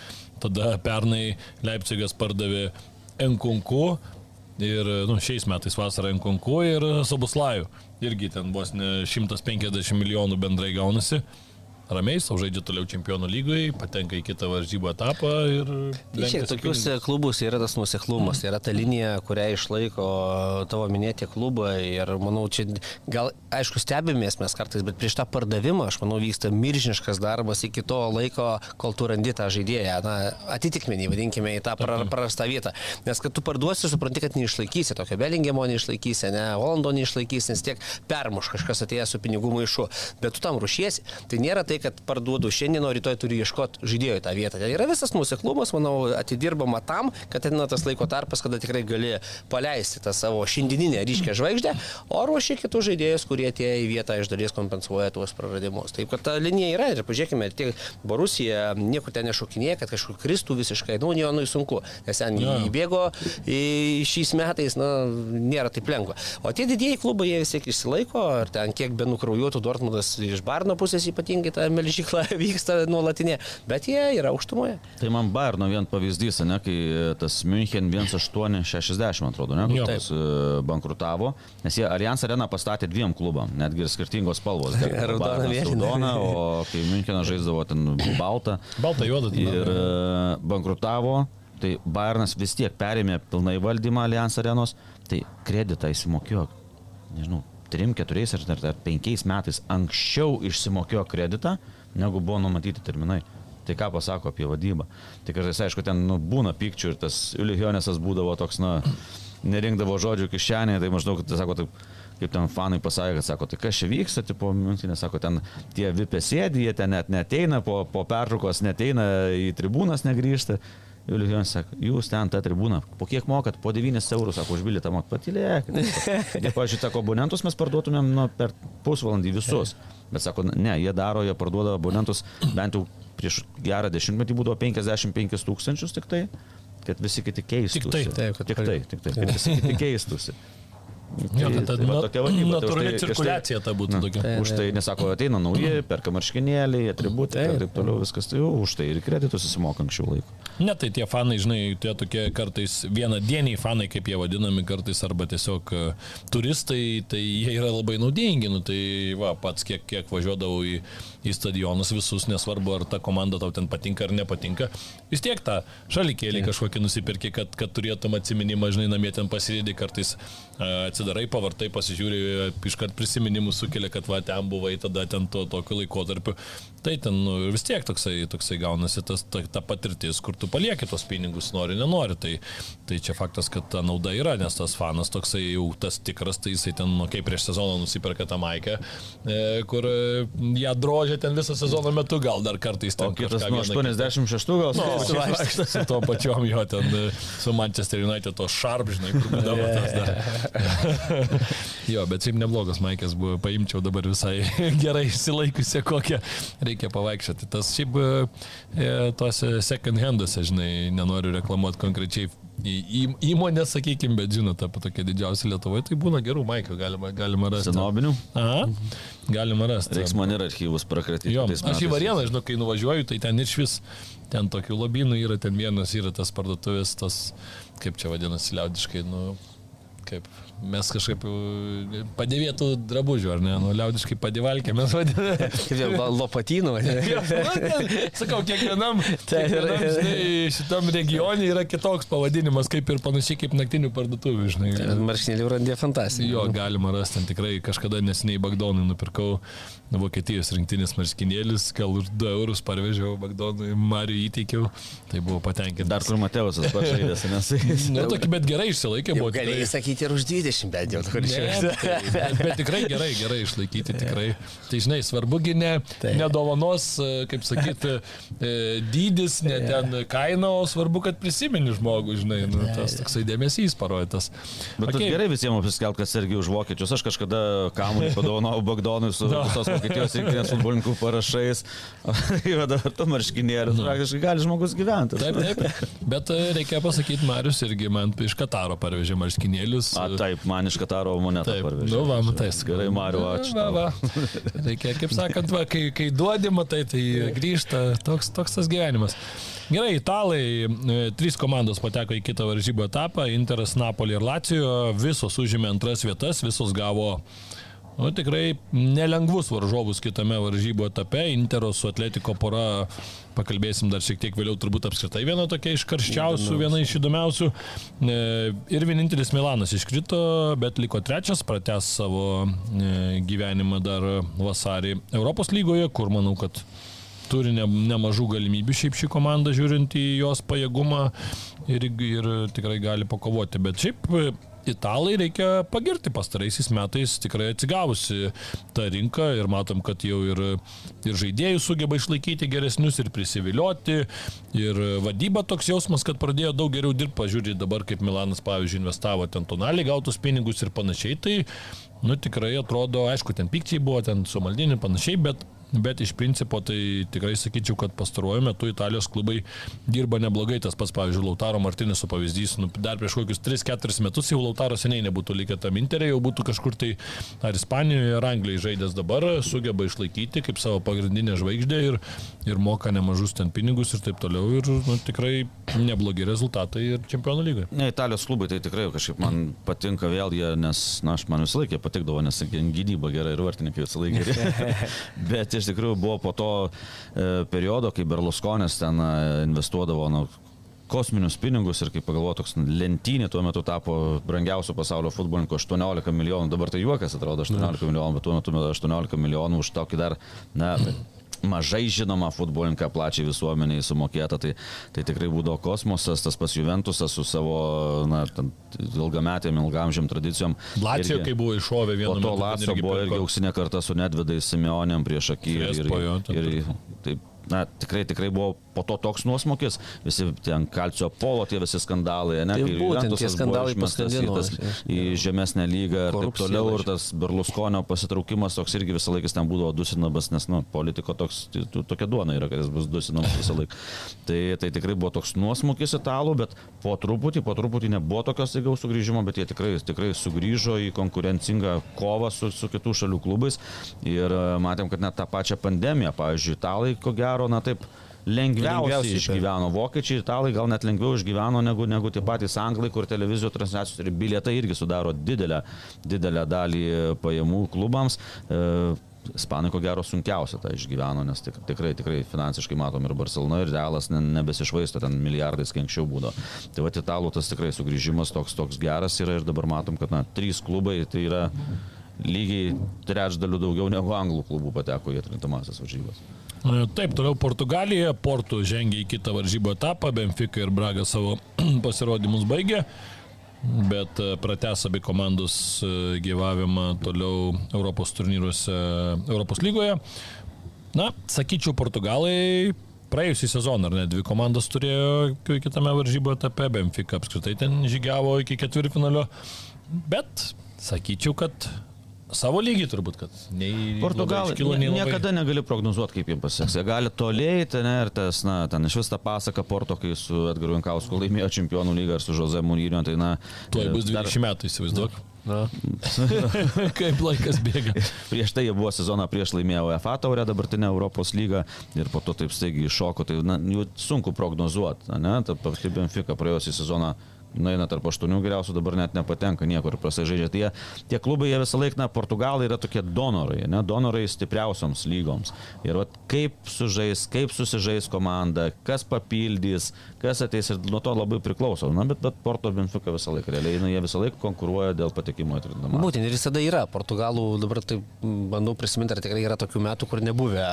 Tada pernai Leipzigas pardavė Enkunku ir nu, šiais metais vasarą Enkunku ir Sabuslajų. Irgi ten vos ne 150 milijonų bendrai gaunasi ramiai, savo žaidžia toliau čempionų lygoje, patenka į kitą varžybų etapą ir... Šiaip tokiuose klubuose yra tas nuseklumas, yra ta linija, kurią išlaiko tavo minėti klubai ir manau, čia gal, aišku, stebimės mes kartais, bet prieš tą pardavimą, aš manau, vyksta milžiniškas darbas iki to laiko, kol tu randi tą žaidėją, na, atitikmenį, vadinkime, į tą prarastą vietą. Nes kad tu parduosi, supranti, kad neišlaikysi, tokio Belingemo neišlaikysi, ne, Holando neišlaikysi, nes tiek permuš kažkas atėjęs su pinigų maišu, bet tu tam rušiesi. Tai nėra tai, kad parduodu šiandien, o rytoj turi ieškoti žaidėjo į tą vietą. Tai yra visas nuseklumas, manau, atidirbama tam, kad ateina tas laiko tarpas, kada tikrai gali paleisti tą savo šiandieninę ryškę žvaigždę, o ruošia kitus žaidėjus, kurie atėjo į vietą iš dalies kompensuoja tuos praradimus. Taip, kad ta linija yra ir pažiūrėkime, tiek Borusija niekur ten nešokinėja, kad kažkur kristų visiškai, nu, Nionui sunku, nes ten ja. įbėgo į šiais metais, na, nėra taip lengva. O tie didieji klubai, jie vis tiek išsilaiko, ar ten kiek be nukraujuotų Dortmundas iš Barno pusės ypatingai tą melžyklą <laughs> vyksta nuolatinė, bet jie yra aukštumoje. Tai man Bayerno vien pavyzdys, ne, kai tas München 1860, atrodo, ne, kur tas bankrutavo, nes jie Allianz Arena pastatė dviem klubam, netgi ir skirtingos spalvos. <laughs> Raudona, o kai Münchenas žaisdavo ten baltą. Baltą juodą. Ir bankrutavo, tai Bayernas vis tiek perėmė pilnai valdymą Allianz Arenos, tai kreditą įsimokėjo, nežinau, 3, 4 ar, ar 5 metais anksčiau išsimokėjo kreditą, negu buvo numatyti terminai. Tai ką pasako apie vadybą. Tai kartais, aišku, ten nu, būna pykčių ir tas Ilihionesas būdavo toks, na, nerinkdavo žodžių kišenėje, tai maždaug, tai sako, taip, kaip ten fanai pasakė, kad sako, tai kas čia vyksta, tipo, mintinė, sako, ten tie vipė sėdi, jie ten net neteina, po, po pertraukos neteina į tribūnas, negrįžta. Julius sako, jūs ten tą tribūną, po kiek mokat, po 9 eurų, sako, už bilietą mokat, patylėkit. <laughs> Jie, pažiūrėjau, sako, abonentus mes parduotumėm nu, per pusvalandį visus. Bet sako, ne, jie daro, jie parduoda abonentus bent jau prieš gerą dešimtmetį būdavo 55 tūkstančius tik tai, kad visi kiti keistųsi. Tik tai, taip, tik tai, tik tai, kad visi kiti <laughs> keistųsi. Jo, tai, tai, va, tokia vadyba. Natūrali tai cirkuliacija ta būtų na, tokia. Už tai, nesako, ateina nauji, perka marškinėliai, atributai ir taip toliau, viskas tai jau už tai ir kreditus susimoka anksčiau laiko. Ne, tai tie fanai, žinai, tie tokie kartais vienadieniai fanai, kaip jie vadinami kartais, arba tiesiog e, turistai, tai jie yra labai naudingi. Nu, tai va, pats kiek, kiek važiuodavau į, į stadionus visus, nesvarbu, ar ta komanda tau ten patinka ar nepatinka, vis tiek tą šalikėlį kažkokį nusipirki, kad, kad turėtum atsiminimą, žinai, namie ten pasidėdi kartais atsidarai, pavartai, pasižiūri, iškart prisiminimus sukelia, kad va ten buvai tada ten to tokiu laikotarpiu. Tai ten nu, vis tiek toksai, toksai gaunasi tas, ta, ta patirtis, kur tu palieki tos pinigus, nori, nenori. Tai, tai čia faktas, kad ta nauda yra, nes tas fanas toksai jau tas tikras, tai jisai ten, nu, kaip prieš sezoną nusiperka tą maikę, e, kur ją drožė ten visą sezono metu, gal dar kartais ten. Kitas nuo 86 gal nu, su, su to pačiom jo ten su Manchester United to šarp, žinai, kur būdavo <laughs> tas dar. <laughs> jo, bet šiaip neblogas maikės buvo, paimčiau dabar visai <laughs> gerai išsilaikusią kokią reikia pavaikščioti. Tas šiaip e, tuose second handuose, žinai, nenoriu reklamuoti konkrečiai įmonę, sakykime, bet žinote, apie tokia didžiausia Lietuvoje, tai būna gerų maikų, galima, galima rasti. Senobinių? Aha, galima rasti. Reiks man ir archyvus prakratyti. Jo, aš į Varieną, žinau, kai nuvažiuoju, tai ten iš vis, ten tokių lobynų yra, ten vienas yra tas parduotuvės, tas, kaip čia vadinasi, liaudiškai, nu, kaip mes kažkaip padėvėtų drabužių, ar ne, nu, liaudiškai padėvalkė, mes vadiname. <laughs> Kaip lopatynų. <laughs> Sakau, kiekvienam, <laughs> kiekvienam žinai, šitam regione yra kitoks pavadinimas, kaip ir panašiai kaip naktinių parduotuvių, žinai. Marškinėlių randė fantastika. Jo, galima rasti, tikrai kažkada neseniai Bagdonui nupirkau Vokietijos rinktinės marškinėlis, gal už 2 eurus parvežiau Bagdonui, Mariu įteikiau, tai buvo patenkintas. Dar kur Mateusas pažaidęs, nes jis. Na, tokį, bet gerai išsilaikė, buvo. Galėjai sakyti išlaikyti ir už 20 bent jau. Ne, tai, bet, bet tikrai gerai, gerai išlaikyti, <laughs> tikrai. Tai žinai, svarbugi ne, ne dovanos, e, kaip sakyti, e, dydis, ne ten kaina, o svarbu, kad prisimeni žmogų, žinai, nu, tas toksai dėmesys parodytas. Bet okay. gerai visiems apsiskelbti, kad sergi už vokiečius. Aš kažkada kamuolį padovanojau <laughs> Da. visos Vokietijos rinktinės futbolininkų parašais. <laughs> Įveda tu marškinėlius. Praktiškai gali žmogus gyventi. Taip, taip. Bet e, reikia pasakyti, Marius irgi man iš Kataro parvežė marškinėlius. A, taip, man iš Kataro monetą Taip, parvežė. nu va, matai. Gerai, Mariu, ačiū. Va, va. Reikia, kaip sakant, va, kai, kai duodi, matai, tai grįžta toks, toks tas gyvenimas. Gerai, italai, e, trys komandos pateko į kitą varžybų etapą - Interas, Napoli ir Lacijo, visos užėmė antras vietas, visos gavo Nu, tikrai nelengvus varžovus kitame varžybų etape. Intero su Atletiko pora, pakalbėsim dar šiek tiek vėliau, turbūt apskritai viena tokia iš karščiausių, viena iš įdomiausių. E, Ir vienintelis Milanas iškrito, bet liko trečias, pratęs savo e, gyvenimą dar vasarį Europos lygoje, kur manau, kad turi ne, nemažų galimybių šiaip šį komandą žiūrint į jos pajėgumą ir, ir tikrai gali pakovoti. Bet šiaip italai reikia pagirti pastaraisiais metais tikrai atsigavusi tą rinką ir matom, kad jau ir, ir žaidėjų sugeba išlaikyti geresnius ir prisivilioti. Ir vadyba toks jausmas, kad pradėjo daug geriau dirbti, pažiūrėjau dabar, kaip Milanas, pavyzdžiui, investavo ten tonaliai gautus pinigus ir panašiai. Tai, nu, tikrai atrodo, aišku, ten pykčiai buvo, ten su maldiniu panašiai, bet Bet iš principo tai tikrai sakyčiau, kad pastaruoju metu Italijos klubai dirba neblogai. Tas pats, pavyzdžiui, Lautaro Martinėso pavyzdys. Nu, dar prieš kokius 3-4 metus jau Lautaro seniai nebūtų likę tam interė, jau būtų kažkur tai ar Ispanijoje, ar Anglijoje žaidęs dabar, sugeba išlaikyti kaip savo pagrindinę žvaigždę ir, ir moka nemažus ten pinigus ir taip toliau. Ir nu, tikrai neblogi rezultatai ir čempionų lygoje. Ne, Italijos klubai tai tikrai kažkaip man patinka vėl jie, nes, na, aš man visą laiką patikdavo, nes gynyba gerai ir vartininkai visą laiką geri. <laughs> Bet iš tikrųjų buvo po to e, periodo, kai Berlusconis ten e, investuodavo, na, kosminius pinigus ir kaip pagalvoju, toks lentynė tuo metu tapo brangiausių pasaulio futbolininkų 18 milijonų, dabar tai juokas atrodo 18 milijonų, bet tuo metu 18 milijonų už tokį dar, na, mažai žinoma futbolininką plačiai visuomeniai sumokėta, tai, tai tikrai būdavo kosmosas, tas pats Juventusas su savo na, ilgametėm, ilgamžiam tradicijom. Lacijo, kai buvo iššovę vieną Po to Lacijo buvo irgi auksinė karta su Nedvedais Simeonėm prieš akį. Ir, ten ir, ir, taip, na, tikrai, tikrai buvo po to toks nuosmokis, visi ten kalcio polo, tie visi skandalai, ne, Tai kai būtent tie skandalai išmestas į, tas, į žemesnę lygą ir taip toliau, ir tas Berlusconio pasitraukimas toks irgi visą laiką ten būdavo dusinamas, nes, nu, politiko toks, tai tokia duona yra, kad jis bus dusinamas visą laiką. <laughs> Tai, tai tikrai buvo toks nuosmukis italų, bet po truputį, po truputį nebuvo tokios įgaus sugrįžimo, bet jie tikrai, tikrai sugrįžo į konkurencingą kovą su, su kitų šalių klubais. Ir e, matėm, kad net tą pačią pandemiją, pavyzdžiui, italai, ko gero, na taip, lengviausiai išgyveno. Vokiečiai, italai gal net lengviau išgyveno negu, negu tie patys anglai, kur televizijos transliacijos ir bilietai irgi sudaro didelę, didelę dalį pajamų klubams. E, Ispanai ko gero sunkiausia tą išgyveno, nes tik, tikrai, tikrai finansiškai matom ir Barcelona, ir Realas ne, nebesišvaisto ten milijardais, kai anksčiau būdavo. Tai va, italų tas tikrai sugrįžimas toks, toks geras yra ir dabar matom, kad na, trys klubai tai yra lygiai trečdalių daugiau negu anglų klubų pateko į atrintamasias varžybas. E, Taip, toliau Portugalija, Portų žengia į kitą varžybų etapą, Benfica ir Braga savo <clears throat> pasirodymus baigė, bet e, pratęs abi komandos e, gyvavimą toliau Europos turnyruose, Europos lygoje. Na, sakyčiau, Portugalai praėjusį sezoną, ar ne, dvi komandas turėjo kitame varžybų etape, Benfica apskritai ten žygiavo iki ketvirtfinalio, bet sakyčiau, kad savo lygį turbūt, kad nei Portugalai iškilo, nei labai- niekada negali prognozuoti, kaip jiems pasiseks. Jie gali toliai, ten, ir tas, na, ten iš vis tą pasaką Porto, kai su Edgaru Jankausku laimėjo čempionų lygą ir su Jose Mūryniu, tai na... Tuoj bus dar 20 metų, įsivaizduok. Na. <laughs> Kaip laikas bėga. Prieš tai jie buvo sezoną prieš laimėjo UEFA taurę, dabartinę Europos lygą ir po to taip staigiai iššoko, tai na, sunku prognozuoti, ne, ta pati Benfica praėjusią sezoną nueina tarp aštuonių geriausių, dabar net nepatenka niekur prasai žaidžia. Tai jie, tie klubai, jie visą laiką, na, Portugalai yra tokie donorai, ne, donorai stipriausioms lygoms. Ir vat, kaip sužais, kaip susižais komanda, kas papildys, kas ateis ir nuo to labai priklauso. Na, bet, bet Porto Benfica visą laiką, realiai, na, jie visą laiką konkuruoja dėl patekimo į atrinkimą. Būtent ir visada yra. Portugalų dabar taip bandau prisiminti, ar tikrai yra tokių metų, kur nebuvę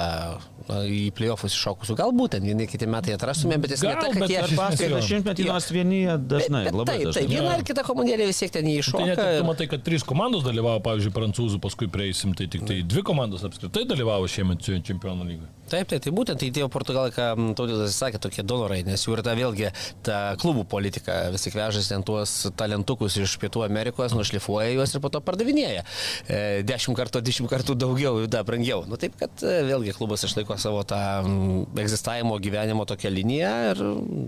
į playoffus iššokusių. Galbūt ten vieni kiti metai atrastume, bet esmė Gal, ta, kad bet jie ar pas- Paskai Jo. dešimtmetį nors vieni dažnai. labai Taip, taip, viena ar kita komandėlė vis tiek ten Tai net įšoka. ir tu matai, kad trys komandos dalyvavo, pavyzdžiui, prancūzų, paskui prieisim, tai tik tai dvi komandos apskritai dalyvavo šiemet čempionų lygoje. Taip, taip, tai būtent tai tie portugalai, ką tautydas sakė, tokie donorai, nes jų ir ta vėlgi ta klubų politika, vis tik vežasi ten tuos talentukus iš Pietų Amerikos, nušlifuoja juos ir po to pardavinėja. E, dešimt kartų, dešimt kartų daugiau, da, brangiau. Nu taip, kad e, vėlgi klubas išlaiko savo tą egzistavimo gyvenimo tokią liniją ir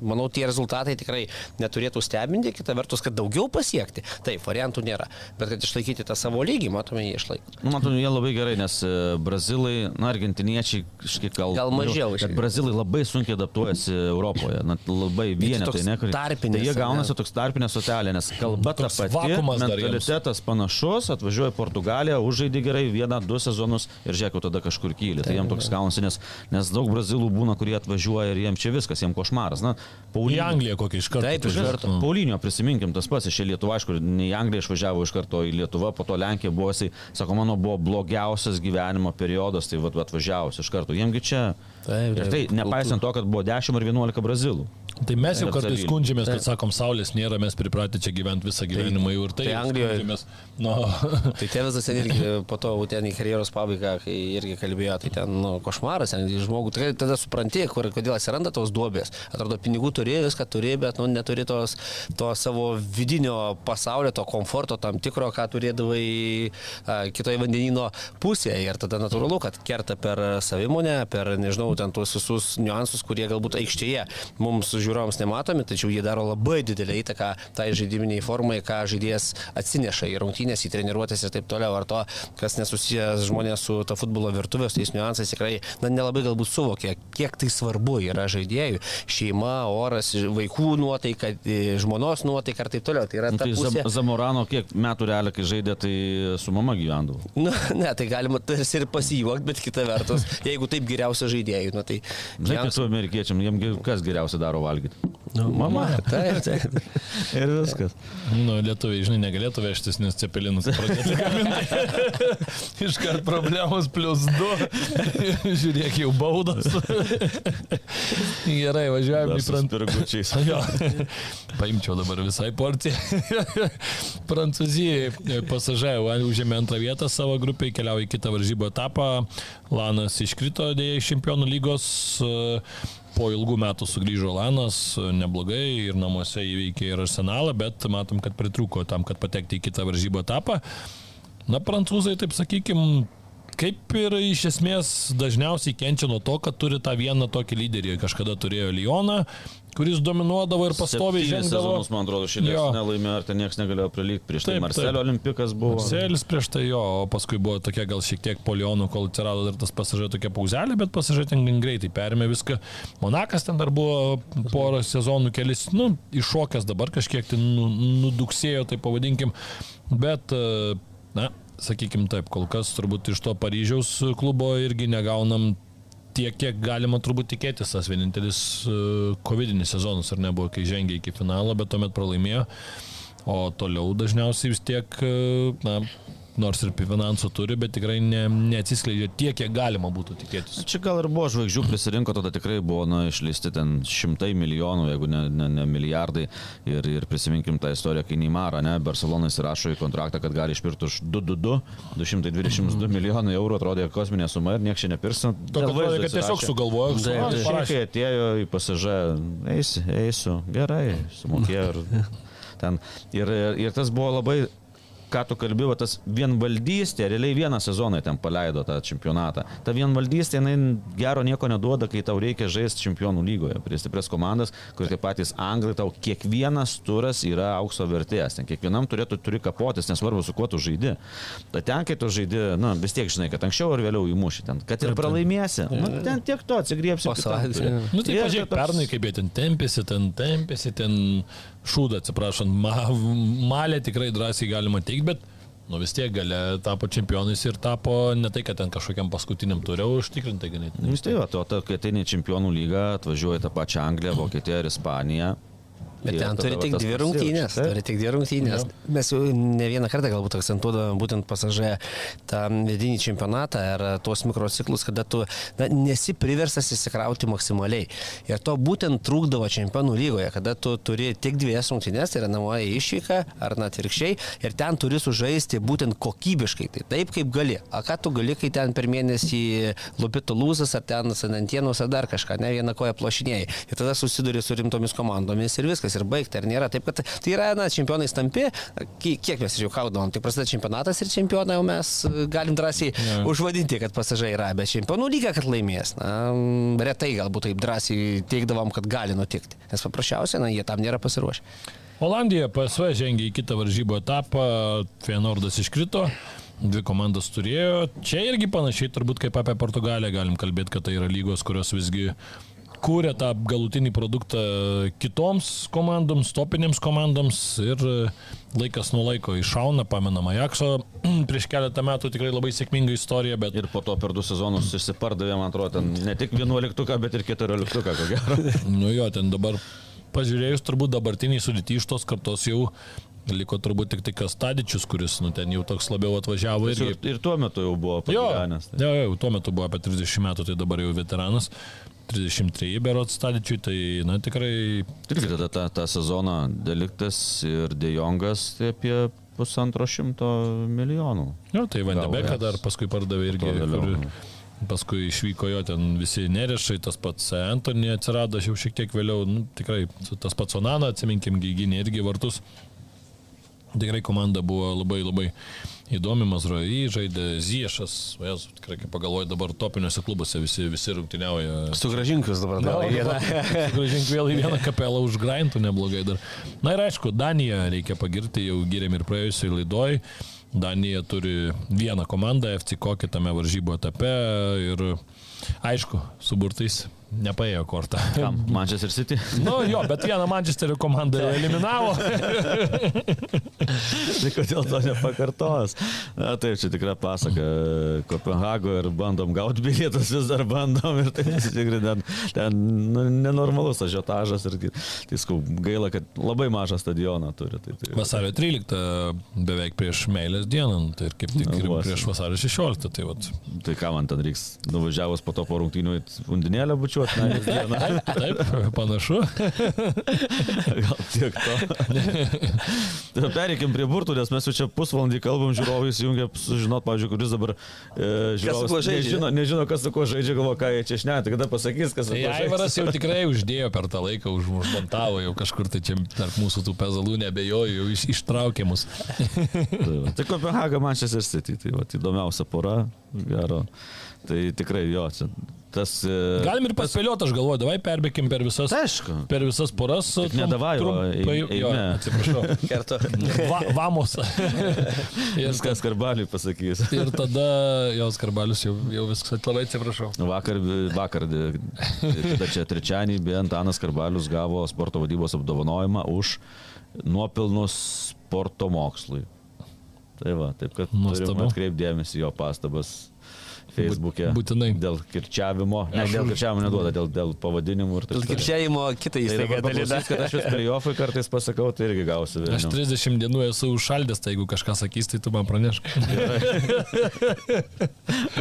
manau tie rezultatai tikrai neturėtų stebinti, kita vertus, kad daugiau pasiekti. Taip, variantų nėra, bet kad išlaikyti tą savo lygį, matome, jie išlaiko. Nu, Matau, jie labai gerai, nes e, brazilai, na, argentiniečiai kažkiek gal... Gal mažiau, Bet brazilai labai sunkiai adaptuojasi Europoje, na, labai vienetai, toks ne? kur- tarpinis, Tai jie gaunasi toks tarpinė sotelė, nes kalba ta pati, mentalitetas panašus, atvažiuoja į Portugaliją, užžaidė gerai vieną, du sezonus ir žiūrėk, tada kažkur kyli. Tai jiems toks gaunasi, nes, nes daug brazilų būna, kurie atvažiuoja ir jiems čia viskas, jiems košmaras. Na, Į Paulinio- Angliją kokį iš karto. Taip, iš karto. Nu. Paulinio prisiminkim tas pats iš Lietuvos, aišku, ne į Angliją išvažiavo iš karto į Lietuvą, po to Lenkija buvo, jisai, sako, mano buvo blogiausias gyvenimo periodas, tai vat, atvažiavus iš karto. Jiemgi čia. Taip, ir taip. tai nepaisant to, kad buvo 10 ar 11 brazilų. Tai mes jau Ir kartais skundžiamės, kad sakom, saulės nėra, mes pripratę čia gyventi visą gyvenimą jau ir tai. tai Anglijoje-. Nu, <laughs> Tai Tevizas ten irgi po to ten į karjeros pabaigą, kai irgi kalbėjo, tai ten nu, košmaras, ten žmogų, tai tada supranti, kur, kodėl atsiranda tos duobės. Atrodo, pinigų turi, viską turi, bet nu, neturi tos, to savo vidinio pasaulio, to komforto tam tikro, ką turėdavai kitoje vandenino pusėje. Ir tada natūralu, kad kerta per savimonę, per, nežinau, ten tuos visus niuansus, kurie galbūt aikštėje mums žiūrovams nematomi, tačiau jie daro labai didelį įtaką tai žaidiminiai formai, ką žaidėjas atsineša į rungtynės, į treniruotės ir taip toliau. Ar to, kas nesusijęs žmonės su ta futbolo virtuvės, tais niuansais tikrai na, nelabai galbūt suvokia, kiek tai svarbu yra žaidėjų. Šeima, oras, vaikų nuotaika, e, žmonos nuotaika ir taip toliau. Tai yra Nu, ta tai pusė. Zam- Zamorano kiek metų realiai, kai žaidė, tai su mama gyvendavo. <laughs> Nu, ne, tai galima tarsi ir pasijuokti, bet kita vertus, jeigu taip geriausia žaidėjų, nu, tai... Žinai, kaip su amerikiečiam, jiems kas geriausia daro valgyti. Nu, mama. Taip, taip. <laughs> Ir viskas. nu, lietuviai, žinai, negalėtų vežtis, nes cepelinus pradėtų gaminti. <laughs> Iškart problemos plus du. <laughs> Žiūrėk, jau baudos. Gerai, važiuojame į Prancūziją. Jo, paimčiau dabar visai porciją. Prancūzijai pasažai užėmė antrą vietą savo grupėje, keliauja į kitą varžybų etapą. Lanas iškrito dėja iš čempionų lygos. Po ilgų metų sugrįžo Lanas, neblogai ir namuose įveikė ir arsenalą, bet matom, kad pritruko tam, kad patekti į kitą varžybų etapą. Na, prancūzai, taip sakykime, kaip ir iš esmės dažniausiai kenčia nuo to, kad turi tą vieną tokį lyderį. Kažkada turėjo Lyoną, kuris dominuodavo ir pastoviai žengdavo. sezonus, man atrodo, šilės Jo. nelaimėjo, ar ten niekas negalėjo prilygti. Prieš tai Taip, Marcelio taip. olimpikas buvo. Selis prieš tai jo, o paskui buvo tokia gal šiek tiek polionų, kol atsirado dar tas pasažai tokia pauzelė, bet pasažai ten greitai perėmė viską. Monakas ten dar buvo porą sezonų kelis, nu, iššokęs dabar kažkiek nu- nuduksėjo, tai pavadinkim. Bet, e, na, sakykim taip, kol kas turbūt iš to Paryžiaus klubo irgi negaunam tiek, kiek galima turbūt tikėtis. Tas vienintelis COVID sezonas ar nebuvo, kai žengė iki finalo, bet tuomet pralaimėjo. O toliau dažniausiai vis tiek, e, na, nors ir finansų turi, bet tikrai ne, neatsiskleidžia tiek, kiek galima būtų tikėtis. Čia gal ir buvo žvaigždžių prisirinko, tada tikrai buvo na, išleisti ten šimtai milijonų, jeigu ne, ne, ne milijardai. Ir, ir prisiminkim tą istoriją, kai Neymara, ne, Barcelona įsirašo į kontraktą, kad gali išpirkti už 222, 222 milijonai eurų, atrodė kosminė suma ir niekas čia nepirks. Tokia atrodė, kad tiesiog sugalvojo, taip. parašė. Atėjo į pasažą, eisi, eisiu, gerai, sumokėjau. Ir, <laughs> ten, ir, ir tas buvo labai ką tu kalbėjai, tas vienvaldystė, realiai vieną sezoną ten paleido tą čempionatą. Ta vienvaldystė, jinai gero nieko neduoda, kai tau reikia žaisti čempionų lygoje, prie stiprias komandas, kur tie patys anglai, tau kiekvienas turas yra aukso vertės, ten kiekvienam turėtų turi kapotis, nesvarbu su kuo tu žaidi. Ta ten, kai tu žaidi, na, vis tiek žinai, kad anksčiau ar vėliau įmuši ten, kad ir pralaimėsi, nu, ten tiek to atsigriepsi. Pasakė. Nu tai pažiūrėk, pernai kaip jie ten tempėsi, ten tempėsi, ten šūdą, atsiprašant, ma, malė tikrai drąsiai galima teikti, bet nu vis tiek gale tapo čempionais ir tapo ne tai, kad ten kažkokiam paskutiniam turė užtikrintai ganėtinai. Vis tai, va, to, to, kai ateini čempionų lygą, atvažiuoji tą pačią Angliją, Vokietiją ir Ispaniją. Bet Ir ten turi tik dvi rungtynės. Taip. Turi tik dvi rungtynės. Mes jau ne vieną kartą galbūt akcentuodavome būtent pasažė tą vidinį čempionatą ir tuos mikrociklus, kada tu na, nesi priversas įsikrauti maksimaliai. Ir to būtent trūkdavo čempionų lygoje, kada tu turi tik dviejas rungtynės, tai yra namoje išvyka ar net virkščiai, ir ten turi sužaisti būtent kokybiškai, tai taip kaip gali. O ką tu gali, kai ten per mėnesį lupito lūzas ar ten sanantienos ar dar kažką, ne vieną koją plošinėjai. Ir tada susiduri su rimtomis komandomis ir viskas, ir baigti, ar nėra. Taip, kad tai yra, na, čempionai stampi, Ki- kiek mes jau kaudavom, tai prasideda čempionatas ir čempioną jau mes e, galim drąsiai ja. užvadinti, kad pasažai yra, bet čempionų lyga, kad laimės. Na, retai galbūt taip drąsiai teikdavom, kad gali nutikti, nes paprasčiausiai, na, jie tam nėra pasiruošę. Olandija PSV žengė į kitą varžybų etapą, Feyenoordas iškrito. Dvi komandos turėjo. Čia irgi panašiai turbūt kaip apie Portugaliją galim kalbėti, kad tai yra lygos, kurios visgi kūrė tą galutinį produktą kitoms komandoms, topinėms komandoms ir laikas nuo laiko iššauna, pamenam Ajakso <clears throat> prieš keletą metų tikrai labai sėkminga istorija, bet Ir po to per du sezonus išsipardavė, man atrodo, ten ne tik 11, bet ir 14, ko gero. <laughs> Nu jo, ten dabar pažiūrėjus, turbūt dabartiniai sudėti iš tos kartos jau liko turbūt tik tai Kastadičius, kuris, nu, ten jau toks labiau atvažiavo Ir, irgi. ir tuo metu jau buvo pagyvenęs. tai- jo, jo, tuo metu buvo apie 30 metų, tai dabar jau veteranas. 33 berot Stadičiui, tai, na, tikrai Irgi tada tą, tą sezoną Deliktas ir Dejongas tai apie pusantro šimto milijonų. Jo, tai Vandebeką dar paskui pardavė irgi, kur paskui išvyko jo ten visi nerešai, tas pats Antony atsirado jau šiek tiek vėliau, nu, tikrai tas pats Onana, atsiminkim, gyginė irgi vartus. Tikrai komanda buvo labai labai įdomi, Mazrojai žaidė Ziešas, jas tikrai, kai pagalvoju, dabar topiniuose klubuose visi, visi rungtyniauja. Sugražink jūs dabar gal <laughs> į vieną. Sugrąžink vėl į vieną kapelą už Graintų neblogai dar. Na ir aišku, Daniją reikia pagirti, jau gyrėm ir praėjusiai laidoj. Danija turi vieną komandą FC kokį tame varžybų etape ir aišku, su burtais nepaėjo kortą. Kam? Manchester City? <laughs> Nu jo, bet vieną Manchesterio komandą eliminavo. <laughs> tai kodėl to nepakartos? Na taip, čia tikra pasaka. Kopenhago ir bandom gauti bilietus, vis dar bandom ir tai tikrai ten, ten nu, nenormalus ažiotažas ir tai skau, gaila, kad labai mažą stadioną turi. Tai, tai, Vasario 13 beveik prieš meilės dieną, nu, tai ir kaip tik ir Vos. prieš vasario 16. Tai vat. tai ką man ten reiks, nuvažiavus po to po rungtynių undinėlę bučiuoti, na, <laughs> dieną. Taip, panašu. <laughs> Gal tiek to. <laughs> Pereikim prie burtų, nes mes jau čia pusvalandį kalbam, žiūrovai įsijungia sužinot, pavyzdžiui, kuris dabar e, žiūrovas nežino, nežino, kas su kuo žaidžia, galvo, ką jie čia šneka, tai kada pasakys, kas su Tai kuo Aivaras žaidžia. jau tikrai uždėjo per tą laiką, už, užmontavo jau kažkur tai čia tarp mūsų tų pezalų, nebejoju, jau iš, ištraukė mus. Tai, tai Kopenhaga, Manchester City, tai va, įdomiausia pora, gero. Tai tikrai jo, tas... e, Galim ir paspėlioti, aš galvoju, davai perbėkim per visas, Tai aišku. per visas poras. Tik ne davai, o trumpai, jo, atsiprašau. <laughs> Kartu. Va, vamos. <laughs> ir, Viskas karbaliui pasakys. <laughs> ir tada jos karbalius jau, jau viskas, labai atsiprašau. Vakar, vakar, tada čia trečiąjį, beje, Antanas Karbalius gavo sporto vadybos apdovanojimą už nuopilnus sporto mokslui. Tai va, taip kad Nuostabu. turime atkreipdėmėsi jo pastabas Facebook'e. būtinai. Dėl kirčiavimo. Ne, dėl kirčiavimo neduoda, dėl, dėl pavadinimų ir taip Dėl kirčiavimo Tai dabar dalina. paklausys, kad aš vis playoffai kartais pasakau, tai irgi gausiu Aš vėliau. 30 dienų esu užšaldęs, tai jeigu kažką sakys, tai tu man pranešk. <laughs>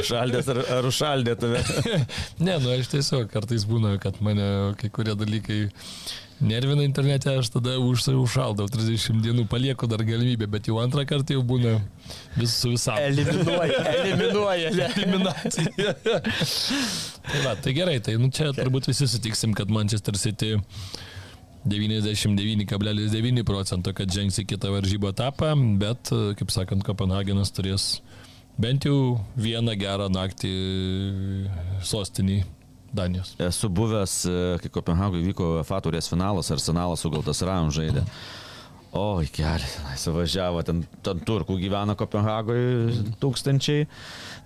Užšaldęs ar, ar užšaldė tave. <laughs> ne, nu aš tiesiog kartais būna, kad mane kai kurie dalykai nervina internete, aš tada už, užšaldau 30 dienų, palieku dar galimybę, bet jau antrą kartą jau būna vis su visam. Eliminuoja, eliminuoja. eliminacija. tai, va, tai gerai, tai nu, čia turbūt visi sutiksim, kad Manchester City 99,9 procento, kad žengs į kitą varžybų etapą, bet, kaip sakant, Kopenhagenas turės bent jau vieną gerą naktį sostinį Danijos. Esu buvęs, e, kai Kopenhagoje vyko FA turės finalas, Arsenalas su Galtas Ram žaidė. O, keli, suvažiavo, ten, ten turkų gyvena Kopenhagoje tūkstančiai,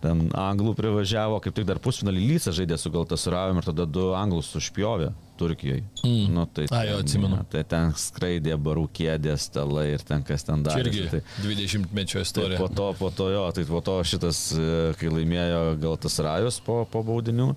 ten anglų privažiavo, kaip tik dar pusfinalį Lysa žaidė su Galtasaravimu ir tada du anglus užpjovė Turkijoje. Mm. Nu, tai, A, jo, atsimenu. ne, tai ten skraidė barų kėdė, stalai ir ten kas ten darė. irgi Tai, 20 mečio Tai istorija. po to, po to jo, tai po to šitas, e, kai laimėjo gal tas rajus po, po baudinių,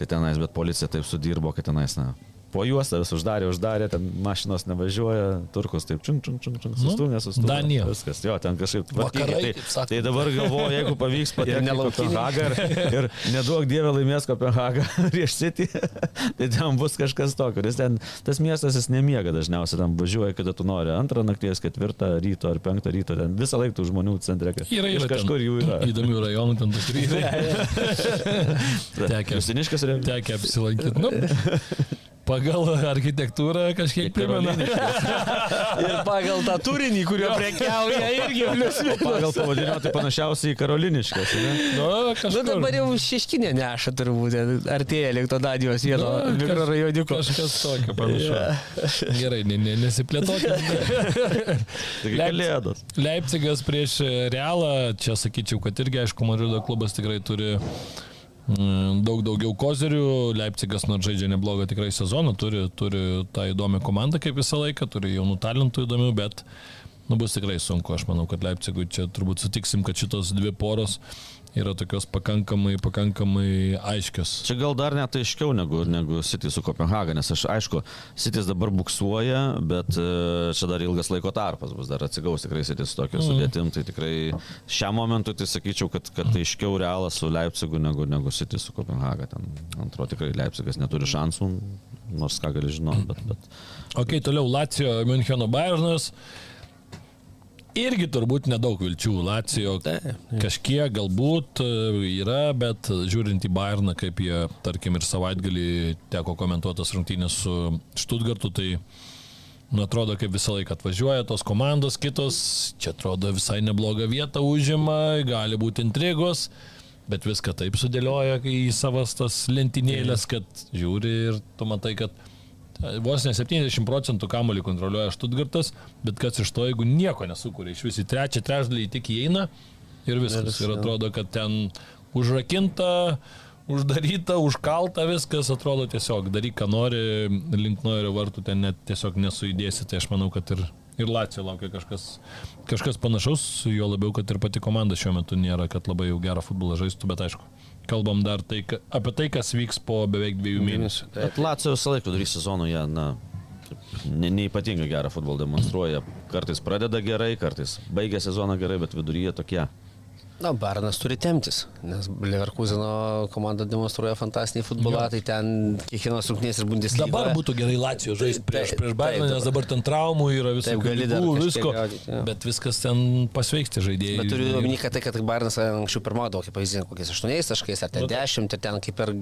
tai tenais, bet policija taip sudirbo, kad tenais, na, po juostą vis uždarė, uždarė, ten mašinos nevažiuoja, turkus taip čink, čink, čink, čink, Nu, sustūmė, sustūmė. Danija. Viskas, jo, ten kažkaip tvarkingai. Tai, tai dabar galvoju, jeigu pavyks patekti į. Kopenhagą ir, ir neduok Dievą laimės Kopenhagą <laughs> prieš City, tai ten bus kažkas tokio, nes ten tas miestas jis nemiega dažniausiai, ten važiuoja, kada tu nori, antrą nakties, ketvirtą ryto ar penktą ryto, ten visą laiką tų žmonių centre, Yra, iš yra kažkur jų yra. Įdomių rajonų ten. <laughs> Jusiniškas yra. Tekę apsilankyti. Nu, pagal architektūrą kažkiek primena. <laughs> Ir pagal tą turinį, kurio prekiauja, irgi <laughs> plius Pagal pavadinimą tai panašiausiai į Karoliniškas. Ne? Nu, Nu kažkur. dabar jau šeškinė neša turbūt, artėja Liktodadijos vieno Nu, mikrorajoniuko. Kažkas tokio panašu. Gerai, ne, ne, nesiplėtokime. <laughs> Taigi Leipzig- kalėdos. Leipzigas prieš Realą, čia sakyčiau, kad irgi, aišku, Madrido klubas tikrai turi daug daugiau kozerių. Leipzigas nors žaidžia neblogą tikrai sezoną, turi, turi tą įdomią komandą kaip visą laiką, turi jaunų talentų įdomių, bet nu, bus tikrai sunku. Aš manau, kad Leipzigui čia turbūt sutiksim, kad šitos dvi poros yra tokios pakankamai, pakankamai aiškios. Čia gal dar net aiškiau negu, negu City su Kopenhaga, nes aš aišku, City dabar buksuoja, bet e, čia dar ilgas laiko tarpas bus, dar atsigaus tikrai City su tokia sudėtim, tai tikrai šiam momentui tai sakyčiau, kad, kad aiškiau realas su Leipzigu negu, negu City su Kopenhaga. Ten, antro tikrai Leipzigas neturi šansų, nors ką gali žinoti, bet, bet Ok, toliau Lacijo Müncheno Bayernas. Irgi turbūt nedaug vilčių. Lacijo kažkiek galbūt e, yra, bet žiūrint į Bayerną, kaip jie, tarkim, ir savaitgalį teko komentuotas rungtynės su Stuttgartu, tai nu, atrodo, kaip visą laiką atvažiuoja tos komandos, kitos, čia atrodo visai neblogą vietą užima, gali būti intrigos. Bet viską taip sudėlioja į savas tas lentynėlės, kad žiūri ir tu matai, kad Vos ne 70 procentų kamolį kontroliuoja Štutgartas, bet kas iš to, jeigu nieko nesukūrė, iš visų trečią trečdalį tik įeina ir viskas. Ir atrodo, kad ten užrakinta, uždaryta, užkalta viskas, atrodo tiesiog daryk, ką nori, link Noirio vartų ten net tiesiog nesujudėsi, tai aš manau, kad ir, ir Lacijo laukia kažkas, kažkas panašaus, jo labiau, kad ir pati komanda šiuo metu nėra, kad labai jau gerą futbolą žaistų, bet aišku. Kalbam dar tai, ka- apie tai, kas vyks po beveik dviejų mėnesių. Bet Lacijo visą laiką vidury sezono jie, na, ne, neipatingai gerą futbolą demonstruoja. Kartais pradeda gerai, kartais baigia sezoną gerai, bet viduryje tokie. Na, Barnas turi temtis, nes Leverkuseno komanda demonstruoja fantastinį futbolą, tai ten kiekvienas rungtynės ir Bundesliga. Dabar būtų gerai Lacijo žaisti prieš, prieš Bayerną, nes dabar ten traumų yra visų Taip, gali dar ligų, kažkiek visko. gaudyt, jo. Bet viskas ten pasveikti žaidėjai. Bet turiu omeny, kad tai, kad Barnas anksčiau pirmaudavo, kaip pavyzdys, kokiais 8 taškais, ar ten 10, ir ten kaip ir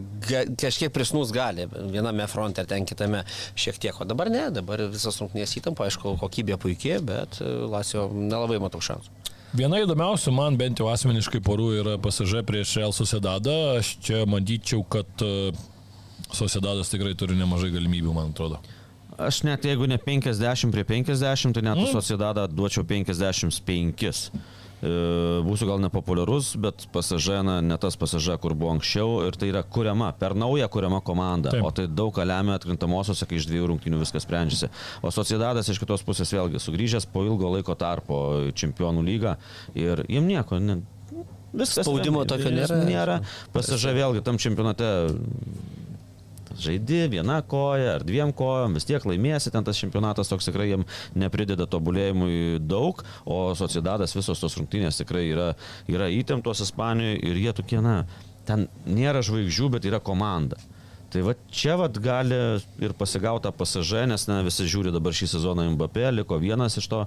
kažkiek prisnus gali, viename fronte, ar ten kitame šiek tiek. O dabar ne, dabar visas rungtynės įtampa, aišku, kokybė puikiai, bet e, Lasio nelabai matau šansų. Viena įdomiausių man bent jau asmeniškai porų yra pasižė prieš Real Sociedadą. Aš čia manyčiau, kad e, Sociedadas tikrai turi nemažai galimybių, man atrodo. Aš net jeigu ne 50 prie 50, tai net mm. Sociedadą duočiau 55. E, Būsiu gal nepopuliarus, bet pasažė, na, ne tas pasažė, kur buvo anksčiau ir tai yra kuriama, per naują kuriama komanda. Taip. O tai daug ką lemia atkrintamosiose, kai iš dviejų rungtynių viskas sprendžiasi. O Sociedadas iš kitos pusės vėlgi sugrįžęs po ilgo laiko tarpo į Čempionų lygą ir jiem nieko. Ne, Viskas Spaudimo tokio nėra. Nėra. Pasažė vėlgi tam čempionate žaidi viena koja ar dviem kojom, vis tiek laimėsi, ten tas čempionatas toks tikrai jiem neprideda tobulėjimui daug, o Sociedadas visos tos rungtynės tikrai yra, yra įtemptos Ispanijoje ir jie tokie, na, ten nėra žvaigždžių, bet yra komanda. Tai va čia vat gali ir pasigauta pasažė, nes na, visi žiūri dabar šį sezoną Mbappé, liko vienas iš to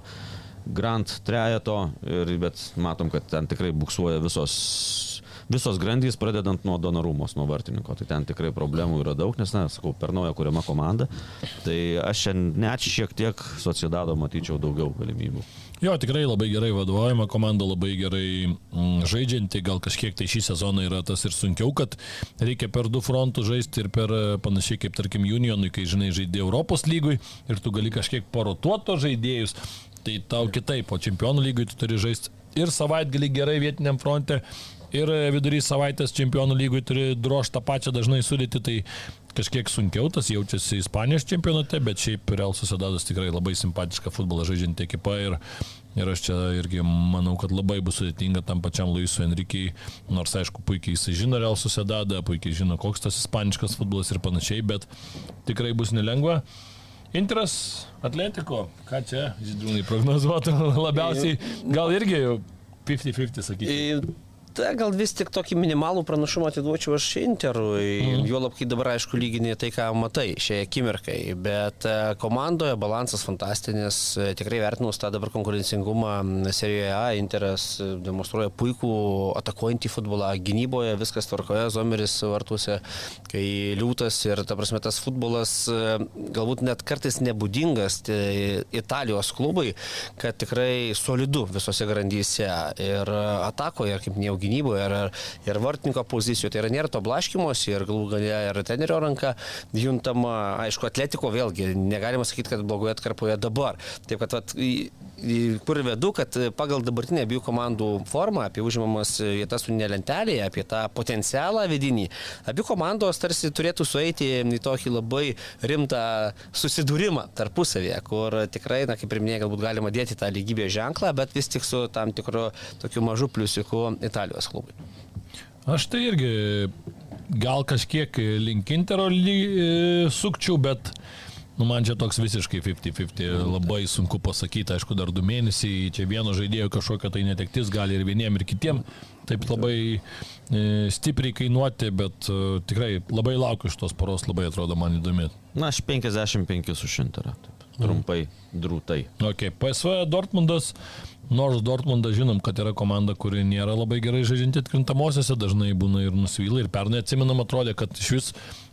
Grand trejeto, ir, bet matom, kad ten tikrai buksuoja visos, visos grandys, pradedant nuo Donarumos, nuo vartininko. Tai ten tikrai problemų yra daug, nes, na, sakau, per naują kuriama komanda. Tai aš šiandien net šiek tiek Sociedado matyčiau daugiau galimybių. Jo, tikrai labai gerai vadovaujama komanda, labai gerai mm, žaidžianti, gal kažkiek tai šį sezoną yra tas ir sunkiau, kad reikia per du frontus žaisti ir per e, panašiai kaip tarkim Unionui, kai žinai žaidė Europos lygui ir tu gali kažkiek parotuoto žaidėjus, tai tau kitaip, o čempionų lygui tu turi žaisti ir savaitgalį gerai vietiniam fronte, ir vidury savaitės čempionų lygui turi drožtą pačią dažnai sudėti, tai kažkiek sunkiau tas jaučiasi Ispanijos čempionate, bet šiaip Real Sociedadas tikrai labai simpatiška futbolą žaidžianti ekipa ir, ir aš čia irgi manau, kad labai bus sudėtinga tam pačiam Luisui Enrikiai, nors aišku, puikiai jisai žino Real Sociedadą, puikiai žino, koks tas ispaniškas futbolas ir panašiai, bet tikrai bus nelengva. Interas Atletiko, ką čia, žydrūnai, prognozuotų <laughs> labiausiai, gal irgi 50-50 sakyti. Ta, gal vis tik tokį minimalų pranašumą atiduočiau aš Interui, mm. juolab, kai dabar aišku lyginė tai, ką matai šiai akimirkai, bet e, komandoje balansas fantastinis, e, tikrai vertinus tą dabar konkurencingumą serijoje A, Interas e, demonstruoja puikų atakuojantį futbolą, gynyboje viskas tvarkoje, Zomeris vartuose, kai liūtas ir ta prasme tas futbolas galbūt net kartais nebūdingas tai Italijos klubai, kad tikrai solidu visose grandyse ir atakoje, kaip minėjau, gynyboje ir, ir vartininko pozicijoje. Tai yra nėra to blaškimos ir galų galia ir trenerio ranka juntama, aišku, atletiko vėlgi, negalima sakyti, kad blogoje atkarpoje dabar. Taip kad vat, kur vedu, kad pagal dabartinę abiejų komandų formą, apie užimamas vietas turinė lentelėje, apie tą potencialą vidinį, abi komandos tarsi turėtų sueiti į tokį labai rimtą susidūrimą tarpusavėje, kur tikrai, na, kaip ir minėjai, galbūt galima dėti tą lygybės ženklą, bet vis tik su tam tikru tokiu mažu pliusiku Italijos klubui. Aš tai irgi gal kažkiek link Intero sukčiau, bet Nu, man čia toks visiškai 50-50, labai sunku pasakyti, aišku, dar du mėnesiai, čia vieno žaidėjo kažkokia tai netektis gali ir vieniem, ir kitiem, taip labai e, stipriai kainuoti, bet e, tikrai labai laukiu iš tos poros, labai atrodo man įdomi. Na, aš 55 už šimtarą, trumpai, drūtai. Ok, PSV Dortmundas Nors Dortmundas žinom, kad yra komanda, kuri nėra labai gerai žaidžianti atkrintamosiose, dažnai būna ir nusivyla. Ir pernai atsimenam, atrodė, kad iš vis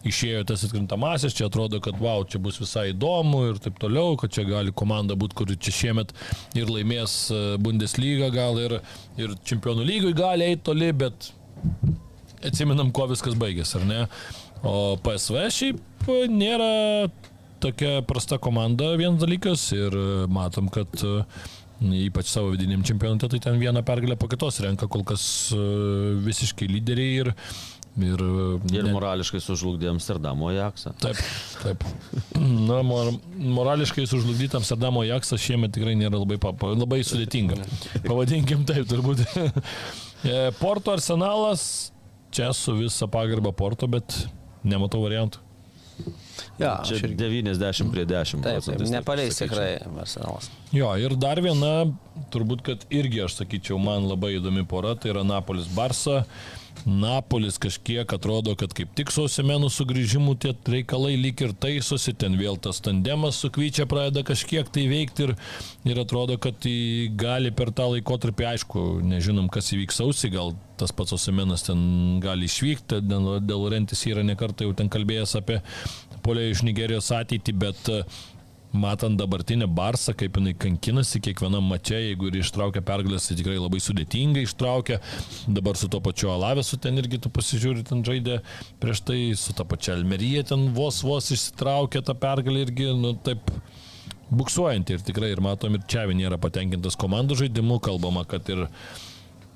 išėjo tas atkrintamasis, čia atrodo, kad wow, čia bus visai įdomu ir taip toliau, kad čia gali komanda būti, kuri čia šiemet ir laimės e, Bundesliga gal ir, ir Čempionų lygui gali eiti toli, bet atsimenam, kuo viskas baigėsi, ar ne? O PSV šiaip nėra tokia prasta komanda, vienas dalykas ir matom, kad uh, ypač savo vidiniam čempionate, tai ten vieną pergalę po kitos renka kol kas e, visiškai lyderiai ir Ir, ir ne... morališkai sužlugdė Amsterdamo Ajaxą. Taip, taip. Na, mor, morališkai sužlugdyti Amsterdamo Ajaxą šiemet tikrai nėra labai, papa, labai sudėtinga. Pavadinkim taip, turbūt. <laughs> E, Porto arsenalas, čia su visa pagarba Porto, bet nematau variantų. Ja, Čia ir 90 prie 10. Taip, taip nepaleis tikrai Arsenalas. Jo, ir dar viena, turbūt, kad irgi aš sakyčiau, man labai įdomi pora, tai yra Napolis Barsa. Napolis kažkiek atrodo, kad kaip tik su Osimenu sugrįžimu tie reikalai lyg ir taisosi, ten vėl tas tandemas su Kvyčia pradeda kažkiek tai veikti ir, ir atrodo, kad gali per tą laikotarpį, aišku, nežinom, kas įvyks sausį, gal tas pats Osimenas ten gali išvykti, dėl Rentis yra nekartą jau ten kalbėjęs apie polio iš Nigerijos ateitį, bet e, matant dabartinę Barsą, kaip jinai kankinasi kiekvienam mače, jeigu ir ištraukia pergalės, tai tikrai labai sudėtingai ištraukia. Dabar su to pačiu Alavesu ten irgi tu pasižiūri, ten žaidė prieš tai, su ta pačia Almerija ten vos vos išsitraukė tą pergalę irgi, nu taip buksuojantį ir tikrai ir matom ir čia nėra patenkintas komandų žaidimu, kalbama, kad ir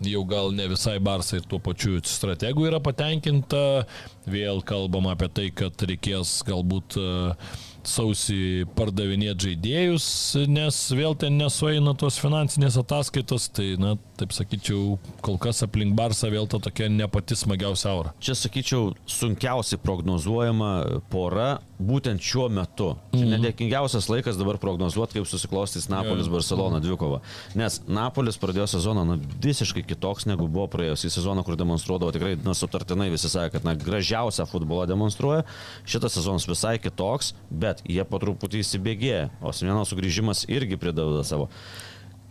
jau gal ne visai Barsai ir tuo pačiu strategų yra patenkinta. Vėl kalbama apie tai, kad reikės galbūt uh, sausį pardavinėti žaidėjus, nes vėl ten nesueina tos finansinės ataskaitos, tai, na, taip sakyčiau, kol kas aplink Barsą vėl ta tokia ne pati smagiausia aura. Čia, sakyčiau, sunkiausiai prognozuojama pora būtent šiuo metu. Čia mm. nedėkingiausias laikas dabar prognozuoti, kaip susiklostys Napolis yeah. Barcelona dvikova. Nes Napolis pradėjo sezoną na, visiškai kitoks negu buvo praėjusį sezoną, kur demonstruodavo tikrai, na, sutartinai visi sakė, kad, na, gražiausią futbolą demonstruoja. Šitas sezonas visai kitoks, bet jie po truputį įsibėgėja, o Simeno sugrįžimas irgi pridavė savo.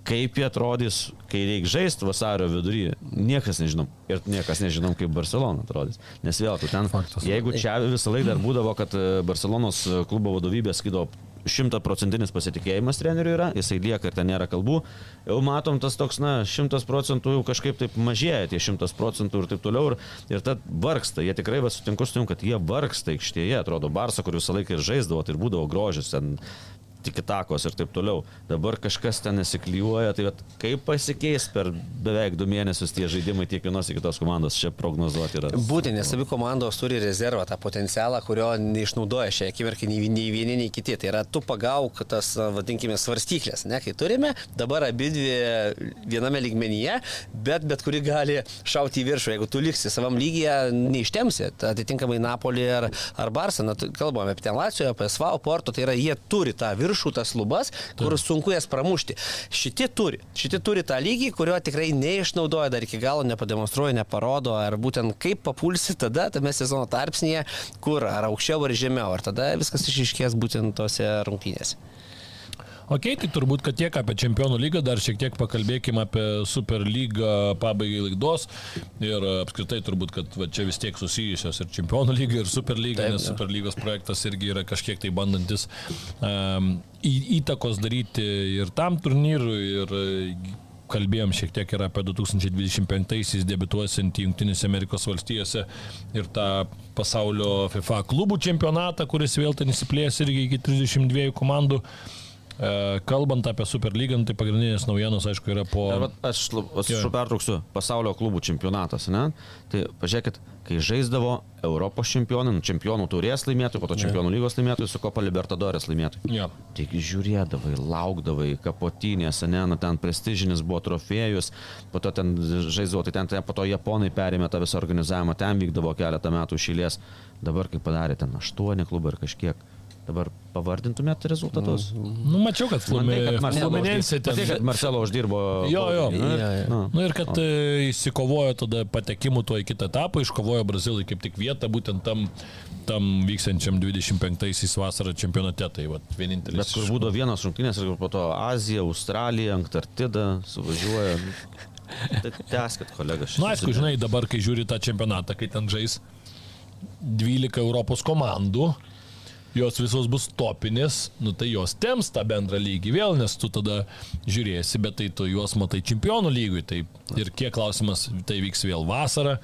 Kaip jie atrodys, kai reikia žaisti vasario vidury, niekas nežinom. Ir niekas nežinom, kaip Barcelona atrodys. Nes vėl, tu ten, Faktas. jeigu čia visą laiką dar būdavo, kad e, Barcelonos klubo vadovybė skaido šimtaprocentinis pasitikėjimas treneriu yra, jisai lieka ir ten nėra kalbų, jau matom tas toks, na, šimtas procentų jau kažkaip taip mažėja, tie šimtas procentų ir taip toliau, ir, ir tad vargsta, jie tikrai, sutinku su tim, kad jie vargsta aikštėje, atrodo, Barsa, kur visą laiką ir žaisdavo, tai ir būdavo grožis, ten tikitakos ir taip toliau. Dabar kažkas ten nesiklyjuoja, tai kaip pasikeis per beveik du mėnesius tie žaidimai tiek vienos, tiek kitos komandos, čia prognozuoti yra. Būtent, nes abi komandos turi rezervą, tą potencialą, kurio neišnaudoja šią akimirką nei, nei vieni, nei kiti. Tai yra, tu pagauk tas, vadinkime, svarstyklės, ne, kai turime, dabar abi dvi viename lygmenyje, bet bet kuri gali šauti į viršų. Jeigu tu liksi savam lygyje, neištemsi, tai atitinkamai Napolį ar, ar Barceloną, kalbame apie Tenlaciją, apie Svau, Porto, tai yra jie turi tą viršų, tas lubas, kur sunku jas pramušti. Šitie turi, šitie turi tą lygį, kurio tikrai neišnaudoja, dar iki galo nepademonstruoja, neparodo, ar būtent kaip papulsi tada tame sezono tarpsnėje, kur ar aukščiau ar žemiau, ar tada viskas išiškės būtent tose rungtynėse. Ok, tai turbūt, kad tiek apie Čempionų lygą, dar šiek tiek pakalbėkime apie Super lygą pabaigai laidos. Ir apskritai turbūt, kad va, čia vis tiek susijusios ir Čempionų lyga, ir Super lyga, Taip, nes Super lygos projektas irgi yra kažkiek tai bandantis um, įtakos daryti ir tam turnyrui, ir kalbėjom šiek tiek ir apie 2025-aisiais debituosiantį Junktinėse Amerikos valstijose ir tą pasaulio FIFA klubų čempionatą, kuris vėl ten įsiplės irgi iki 32 komandų. E, kalbant apie Superlygą, nu, tai pagrindinės naujienos, aišku, yra po... Ar, aš atsiprašau, pertrauksiu, pasaulio klubų čempionatas, ne? Tai pažiūrėkit, kai žaisdavo Europos čempionai, nu, čempionų taurės laimėtojai, po to čempionų lygos laimėtojai, su Kopa Libertadorės laimėtojai. Ja. Tik žiūrėdavai, laukdavai, kapotinės, ne, nu, ten prestižinis buvo trofėjus, po to ten žaisdavo, tai ten, ten po to japonai perėmė tą visą organizavimą, ten vykdavo keletą metų šilės, dabar kaip padarė ten aštuoni klubai ir kažkiek Dabar pavardintumėt rezultatus? Nu, mačiau, kad Fluminense ten. Tai, kad Marcelo uždirbo. Jo, jo. Na, ja, ja. Na nu, ir kad o. E, įsikovojo tada patekimų tuo į kitą etapą, iškovojo Brazilai kaip tik vietą būtent tam, tam vyksiančiam 25-aisiais vasarą čempionate. Tai va, vienintelis. Bet kur būdavo vienos rungtynės ir po to Azija, Australija, Antarktida suvažiuoja. Tai tęskit, kolegas. Na, aišku, žinai, dabar, kai žiūri tą čempionatą, kai ten žais 12 Europos komandų, jos visos bus topinės, nu tai jos temps tą bendrą lygį vėl, nes tu tada žiūrėsi, bet tai tu juos matai čempionų lygui. Tai ir kiek klausimas, tai vyks vėl vasarą,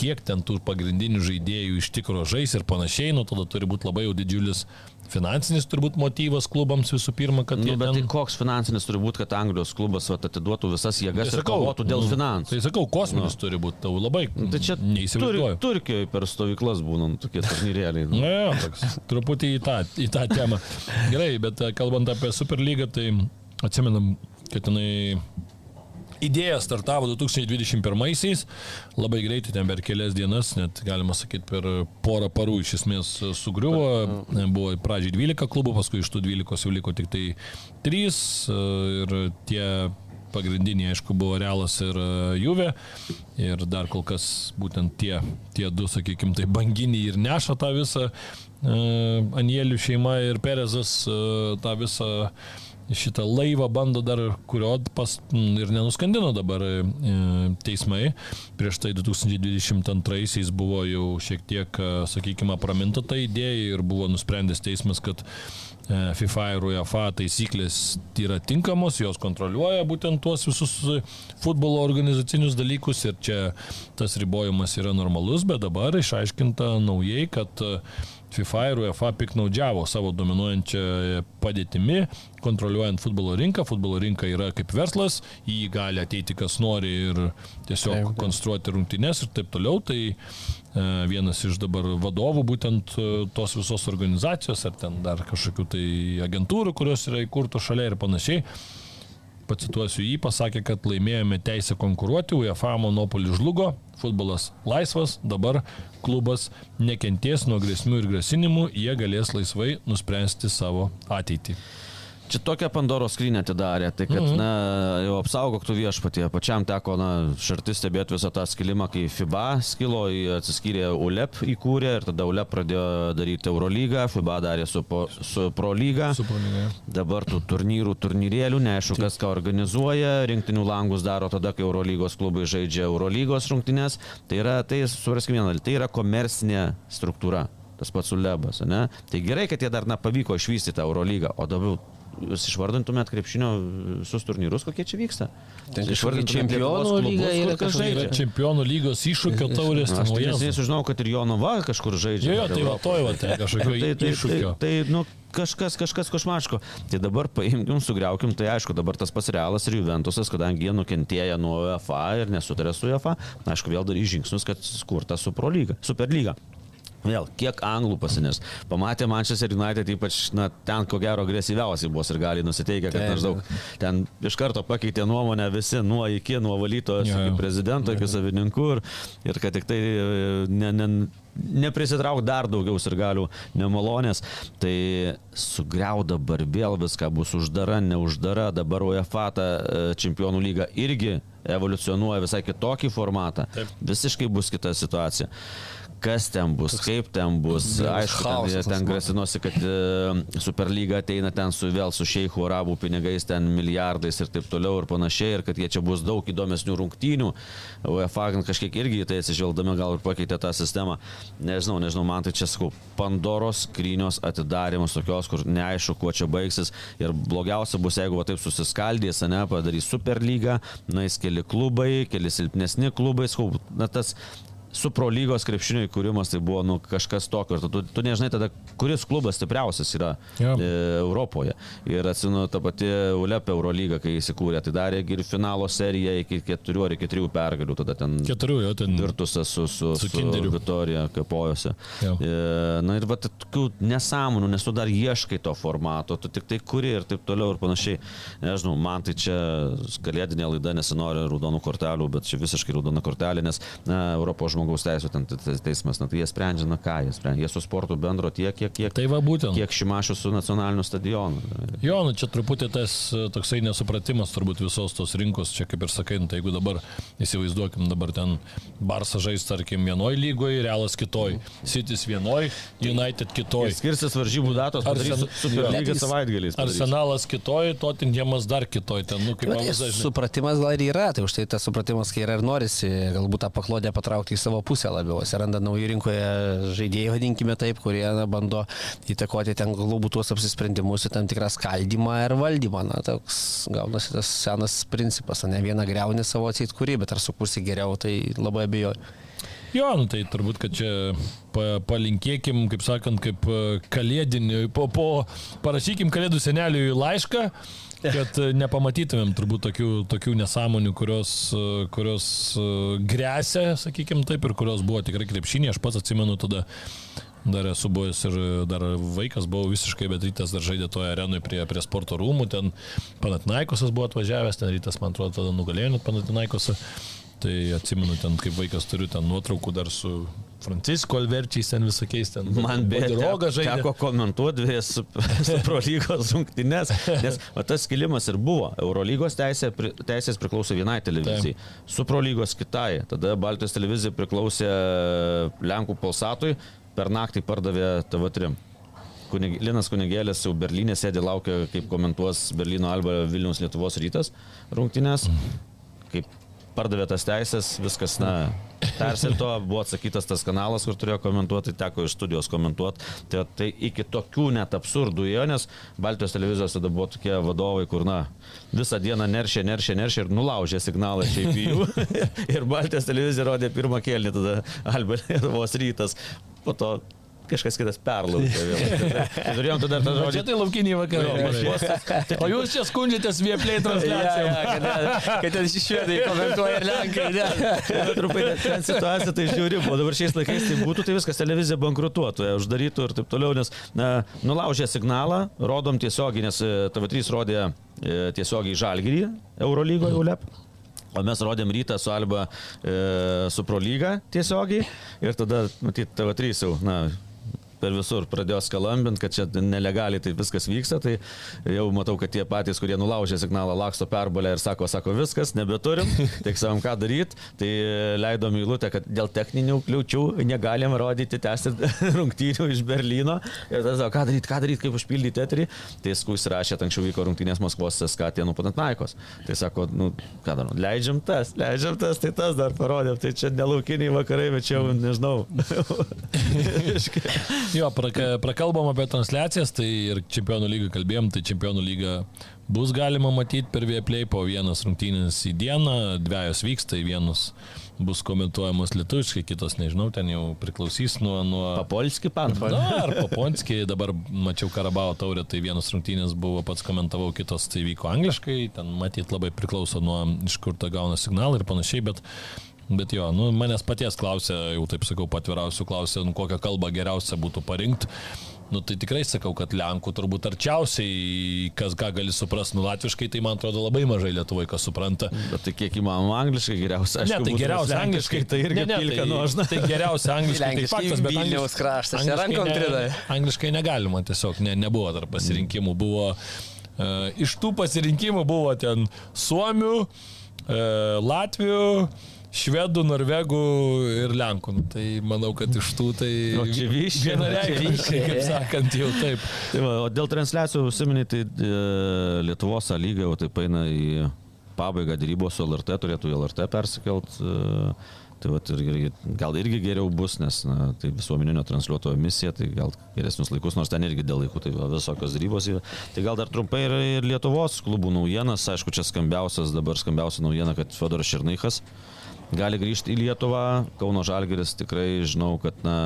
kiek ten tų pagrindinių žaidėjų iš tikro žais ir panašiai, nu tada turi būti labai jau didžiulis finansinis turbūt motyvas klubams visų pirma, kad... Nu, bet ten... tai koks finansinis turi būti, kad Anglijos klubas vat, atiduotų visas jėgas tai sakau, ir kovotų dėl nu, finansų? Tai sakau, kosminis nu. turi būti, tau labai... Nu, tai čia neįsivaizduoju. Tur, Turkijoje per stovyklas būnant tokie turnyrėliai. Nu. <laughs> Na, ja, toks, truputį į tą, į tą temą. Gerai, bet kalbant apie Superlygą, tai atsimenam, kad jinai idėja startavo 2021-aisiais, labai greitai ten per kelias dienas, net galima sakyti per porą parų iš esmės sugriuvo, buvo pradžiai 12 klubų, paskui iš tų 12 jau liko tik tai 3 ir tie pagrindiniai, aišku, buvo Realas ir Juve. Ir dar kol kas būtent tie, tie du, sakykime, tai banginiai ir neša tą visą uh, Anielių šeima ir Perezas uh, tą visą uh, šitą laivą bando dar, kurio pas, ir nenuskandino dabar e, teismai. Prieš tai 2022-aisiais buvo jau šiek tiek, e, sakykime, praminta ta idėja ir buvo nusprendęs teismas, kad e, FIFA ir UEFA taisyklės yra tinkamos, jos kontroliuoja būtent tuos visus futbolo organizacinius dalykus ir čia tas ribojimas yra normalus, bet dabar išaiškinta naujai, kad FIFA ir UEFA piknaudžiavo savo dominuojančią padėtimi, kontroliuojant futbolo rinką. Futbolo rinka yra kaip verslas, į jį gali ateiti kas nori ir tiesiog taip, konstruoti rungtynes ir taip toliau. Tai e, vienas iš dabar vadovų būtent e, tos visos organizacijos ar ten dar kažkokių tai agentūrų, kurios yra įkurtos šalia ir panašiai pacituosiu jį, pasakė, kad laimėjome teisę konkuruoti, UEFA monopolį žlugo, futbolas laisvas, dabar klubas nekenties nuo grėsmių ir grasinimų, jie galės laisvai nuspręsti savo ateitį. Čia tokią Pandoros skrynę atidarė, tai kad, mhm. na, jau apsaugok tu viešpatie. Pačiam teko, na, šarti stebėti visą tą skilimą, kai FIBA skilo, atsiskyrė ULEP įkūrė ir tada ULEP pradėjo daryti Eurolygą, FIBA darė su, po, su Pro lyga. Su Pro lyga. Dabar tų turnyrų, turnyrėlių, neaišku, kas ką organizuoja, rinktinių langus daro tada, kai Eurolygos klubai žaidžia Eurolygos rungtynės. Tai yra, tai supraskime tai yra komercinė struktūra tas pats Ulebas, ne? Tai gerai, kad jie dar, na, pavyko išvystyti tą Eurolygą, o dabar jūs išvardintumėt krepšinio visus turnyrus, kokie čia vyksta? Išvardintumėt čempionų lygą yra kažkas. Yra čempionų lygos iššūkio taurės. Aš nesiniai sužinau, kad ir Jonova kažkur žaidžia. Jo, jo tai va, toj va, <laughs> tai kažkokio tai, tai, iššūkio. Tai, tai, nu, kažkas, kažkas košmaško. Tai dabar paimkim, sugriaukim, tai aišku, dabar tas pats Realas ir Juventusas, kadangi jie nukentėjo nuo UEFA ir nesutarė su UEFA, aišku, vėl darys žingsnius, kad skurta Superlyga. Superlyga. Vėl, kiek anglų pasinės. Pamatė Manchester United, ypač na, ten ko gero agresyviausiai buvo ir gali nusiteikę, kad maždaug ten iš karto pakeitė nuomonę visi nuo iki, nuo valytojo iki prezidento, iki savininkų ir, ir kad tik tai ne, ne, neprisitrauk dar daugiau ir galių nemalonės. Tai sugriau dabar vėl viską, bus uždara, neuždara, dabar UEFA e, čempionų lyga irgi evoliucionuoja visai kitokį formatą. Taip. Visiškai bus kita situacija kas ten bus, kaip ten bus. Aišku, ten, ten grasinosi, kad e, Superlyga ateina ten su vėl su šeichų arabų pinigais, ten milijardais ir taip toliau ir panašiai, ir kad jie čia bus daug įdomesnių rungtynių. UEFA kažkiek irgi tai atsižvelgdami gal ir pakeitė tą sistemą. Nežinau, nežinau, man tai čia sakau, Pandoros skrynios atidarimas tokios, kur neaišku, kuo čia baigsis. Ir blogiausia bus, jeigu va taip susiskaldys, ne, padarys Superlygą, nais keli klubai, keli silpnesni klubai, sakau, na tas su Pro lygos krepšinio įkūrimas tai buvo nu, kažkas tokio. Tu, tu, tu nežinai tada, kuris klubas stipriausias yra ja. e, Europoje. Ir atsinu tą patį ULEP Eurolyga, kai įsikūrė, tai darė ir finalo seriją iki keturių ar iki trijų pergalių. Tada ten, keturių, jo, ten Virtusas su, su, su, su Vitorija kapojose. Ja. E, na ir va, tokių nesąmonų, nes tu dar ieškai to formato, tu tik tai kuri ir taip toliau ir panašiai. Nežinau, man tai čia kalėdinė laida nesinori raudonų kortelių, bet čia visiškai raudona kortelė, nes na, Europos žmonės žmogaus teisų ten teismas, na, tai jie sprendžia, na ką jie sprendžia. Jie su sportu bendro tiek, kiek, kiek, tai va, būtent. kiek šimašių su nacionaliniu stadionu. Jo, nu, čia truputį tas e, toksai nesupratimas turbūt visos tos rinkos, čia kaip ir sakai, nu, tai jeigu dabar įsivaizduokim, dabar ten Barsa žais, tarkim, vienoj lygoje, Realas kitoj, Cities vienoj, United kitoj. Skirsis varžybų datos, Arsen... Superlyga savaitgaliais. Arsenalas kitoj, Tottenhamas dar kitoj. Ten, nu, kaip, supratimas gal ir yra, tai už tai tas supratimas, kai yra ir norisi galbūt tą paklodę patraukti į savo savo pusę labiau. Atsiranda naujų rinkoje žaidėjai, vadinkime taip, kurie na, bando įtakoti ten klubų tuos apsisprendimus į tam tikrą skaldymą ir valdymą. Na, toks gaunasi tas senas principas, ne vieną greunį savo atsit kurį, bet ar sukursi geriau, tai labai abejoju. Jo, nu tai turbūt, kad čia pa, palinkėkim, kaip sakant, kaip kalėdinį, po, po parašykim kalėdų seneliui laišką kad e, nepamatytumėm turbūt tokių, tokių nesąmonių, kurios, e, kurios e, grėsia, sakykime taip, ir kurios buvo tikrai krepšinė. Aš pats atsimenu tada Dar esu buvęs ir dar vaikas buvau visiškai, bet rytas dar žaidė toje arenoje prie, prie sporto rūmų, ten Panatinaikosas buvo atvažiavęs, ten rytas, man atrodo, tada nugalėjo net Panatinaikosą. Tai atsimenu ten, kaip vaikas turiu ten nuotraukų dar su Francisko Alverčiais ten visokiais ten. Man beroga žaidė. Teko komentuoti dvi su, <laughs> su Eurolygos rungtynės, nes va, tas skilimas ir buvo. Eurolygos teisė, teisės priklausė vienai televizijai, Taip. su Prolygos kitai. Tada Baltijos televizija priklausė Lenkų Polsatui, per naktį pardavė TV3. Kunig, Linas Kunigėlis jau Berlyne sėdė, laukia, kaip komentuos Berlyno Alba Vilnius Lietuvos rytas rungtynės. Kaip pardavė tas teisės, viskas, na, persirto, buvo atsakytas tas kanalas, kur turėjo komentuoti, teko iš studijos komentuoti. Tai, tai iki tokių net absurdų jo, nes Baltijos televizijos tada buvo tokie vadovai, kur, na, visą dieną neršė, neršė, neršė ir nulaužė signalą šiaip jų. <laughs> ir Baltijos televizija rodė pirmą kėlinį, tada Lietuvos rytas. Po to kažkas kitas perlaukė vėl. <laughs> Turėjom tada tą žodį. Čia tai laukiniai vakarai. O jūs čia skundžiatės vieplei transliacijom. Ja, ja, kad, ten švedai komentuoja ir lenkai. <laughs> Trupai ten situacija tai žiūri, o dabar šiais laikais tai būtų, tai viskas televizija bankrutuotų, uždarytų ir taip toliau, nes na, nulaužė signalą, rodom tiesiogiai, nes e, TV3 rodė e, tiesiogiai žalgyrį Eurolygoje ULEP. O mes rodėm rytą su Alba, e, su Prolyga tiesiogiai ir tada, matyt, TV3 jau, na, per visur pradėjo skalambinti, kad čia nelegaliai tai viskas vyksta, tai jau matau, kad tie patys, kurie nulaužė signalą, laksto perbalę ir sako, sako, viskas, nebeturim, <laughs> tik savom, ką daryti, tai leidom įlūtę, kad dėl techninių kliūčių negalim rodyti tęsti <laughs> rungtynių iš Berlyno. Ir tada, ką daryti, ką daryti, kaip užpildyti eterį. Tai skus rašė, anksčiau vyko rungtynės Maskvos SKT Nupanatnaikos. Tai sako, nu, ką darom, leidžiam tas, leidžiam tas, tai tas dar parodėm, tai čia nelaukiniai vakarai, bet čia jau nežinau. <laughs> Jo, praka, prakalbam apie transliacijas, tai ir čempionų lygą kalbėjom, tai čempionų lygą bus galima matyti per Vieplay po vienas rungtynės į dieną, dviejos vyksta, į vienus bus komentuojamos lietuviškai, kitos nežinau, ten jau priklausys nuo... nuo... Papolski pan. Na, ar Paponski, dabar mačiau Karabao taurę, tai vienas rungtynės buvo, pats komentavau, kitos tai vyko angliškai, ten matyt labai priklauso nuo iš kur ta gauna signalą ir panašiai, bet Bet jo, nu, manęs paties klausė, jau taip sakau, patvirausiu klausė, nu, kokią kalbą geriausia būtų parinkti. Nu, tai tikrai sakau, kad Lenkų turbūt arčiausiai, kas ką gali suprasti, nu, latviškai tai man atrodo labai mažai Lietuvoje, kas supranta. Bet tai kiek įmanoma angliškai geriausia. Ne, tai geriausia angliškai, tai irgi ne, ne, pilka tai, nuožna. tai geriausia <laughs> angliškai, tai faktas, bet Vilniaus kraštas, čia angliškai rankom tridai. Angliškai negalima, tiesiog ne, nebuvo dar pasirinkimų, buvo uh, iš tų pasirinkimų buvo ten Suomių, uh, Latvių, Švedų, Norvegų ir Lenkų. Nu, Tai manau, kad iš tų tai O čia vyščiai, vienareikšmiškai, kaip sakant, jau taip. Tai va, o dėl transliacijų užsiminė, tai e, Lietuvos lyga jau taip eina į pabaigą dėrybos su LRT, turėtų į LRT persikelt. E, tai va, ir, ir, gal irgi geriau bus, nes na, tai visuomeninio transliuotojo misija, tai gal geresnius laikus, nors ten irgi dėl laikų, tai va, visokios dėrybos yra. Tai gal dar trumpai ir, ir Lietuvos klubų naujienas, aišku, čia skambiausias, dabar skambiausia naujiena, kad Fedoras Šernaikas gali grįžti į Lietuvą, Kauno Žalgeris tikrai žinau, kad na,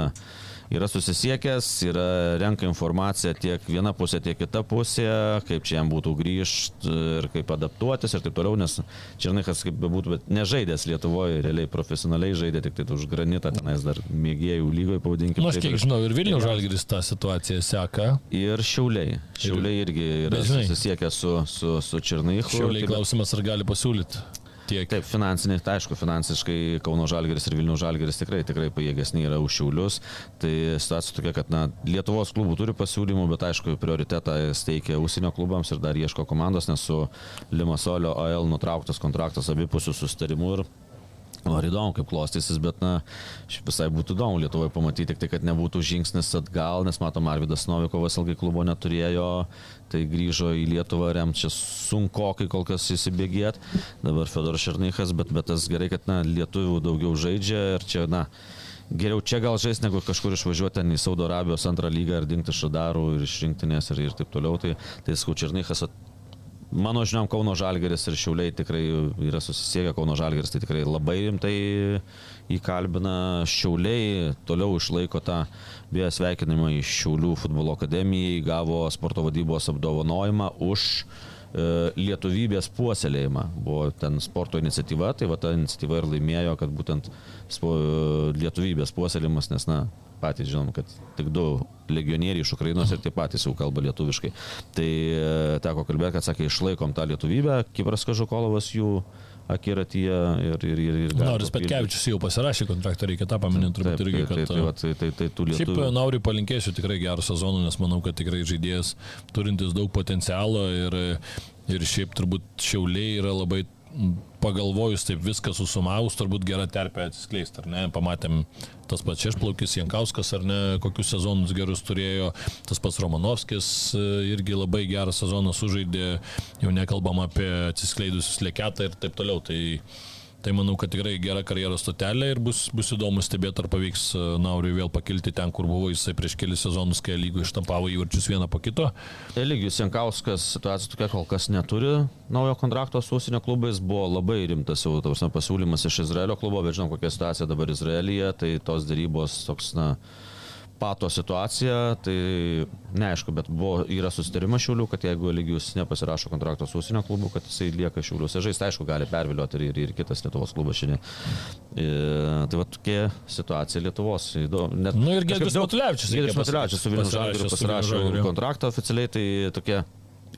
yra susisiekęs, yra renka informaciją tiek viena pusė, tiek kita pusė, kaip čia jam būtų grįžti ir kaip adaptuotis ir taip toliau, nes Černikas kaip bebūtų, bet nežaidęs Lietuvoje, realiai profesionaliai žaidė tik tai už granitą, tenais dar mėgėjų lygoje, pavadinkime. Na, Nu, aš kiek žinau, ir Vilnių Žalgiris tą situaciją seka. Ir Šiauliai. Šiauliai irgi yra susisiekę su, su, su Černychu. Šiauliai klausimas, ar gali pasiūlyti tiek. Taip, finansiniai, tai aišku, finansiškai Kauno Žalgeris ir Vilnių Žalgeris tikrai, tikrai pajėgesni yra už Šiaulius. Tai situacija tokia, kad na, Lietuvos klubų turi pasiūlymų, bet aišku, prioritetą steikia užsienio klubams ir dar ieško komandos, nes su Limasolio AL nutrauktas kontraktas abipusių sustarimų ir ar įdomu, kaip klostysis, bet, na, šiaip visai būtų įdomu Lietuvoje pamatyti, tik tai, kad nebūtų žingsnis atgal, nes matom, Arvidas Novikovas ilgai klubo neturėjo, tai grįžo į Lietuvą remti čia sunku, kai kol kas įsibėgėt, dabar Fedoras Šernychas, bet, bet tas gerai, kad, na, lietuvių daugiau žaidžia ir čia, na, geriau čia gal žais, negu kažkur išvažiuoti ten į Saudo Arabijos antrą lygą ar dingti šadarų ir iš rinktinės ir, ir taip toliau, tai, tai Skaučernychas Mano žiniom, Kauno Žalgeris ir Šiauliai tikrai yra susisiekę, Kauno Žalgeris tai tikrai labai rimtai įkalbina, Šiauliai toliau išlaiko tą beje sveikinimą iš Šiaulių futbolo akademijai, gavo sporto vadybos apdovanojimą už e, lietuvybės puoselėjimą. Buvo ten sporto iniciatyva, tai va ta iniciatyva ir laimėjo, kad būtent spo, lietuvybės puoselėjimas, nes na, patys žinom, kad tik du legionieriai iš Ukrainos ir tie patys jau kalba lietuviškai. Tai e, teko kalbėti, kad sakė, išlaikom tą lietuvybę, Kipras Kažukolovas jų akiratyje ir... ir, ir, ir Nauris. Petkevičius jau pasirašė kontraktą, reikia tą paminėti Taip, turbūt irgi, tai, tai, kad... tai, va, tai, tai, tai tų Šiaip lietuvių. Nauriui palinkėsiu tikrai gerą sezoną, nes manau, kad tikrai žaidėjas turintis daug potencialo ir, ir šiaip turbūt šiauliai yra labai pagalvojus taip viską susumavus, turbūt gera terpė atsiskleisti, ar ne? Pamatėm tas pats Šešplaukis, Jankauskas, ar ne, kokius sezonus gerus turėjo, tas pats Romanovskis e, irgi labai gerą sezoną sužaidė, jau nekalbam apie atsiskleidusius leketą ir taip toliau. Tai, Tai manau, kad tikrai gera karjeros stotelė ir bus, bus įdomu stebėti, ar pavyks e, Nauriui vėl pakilti ten, kur buvo. Jisai prieš kelias sezonus, kai lygų ištampavo įvarčius vieną po kito. Eligijus Jankauskas situacija tokia kol kas neturi naujo kontrakto su užsienio klubais, buvo labai rimtas jau ta prasme, pasiūlymas iš Izraelio klubo, bet žinom kokia situacija dabar Izraelyje, tai tos darybos toks, na, pato situacija, tai neaišku, bet buvo, yra susitarimas šiulių, kad jeigu Eligijus nepasirašo kontrakto su užsienio klubu, kad jisai lieka šiuliuose žaisti, aišku, gali pervilioti ir, ir, ir kitas Lietuvos klubas šiandien. E, tai va tokia situacija Lietuvos. Net, Nu ir daug- Matulevičius, reikia Giedrius Matulevičius su Vilnius Žalgiriu pasirašė kontraktą oficialiai, tai tokia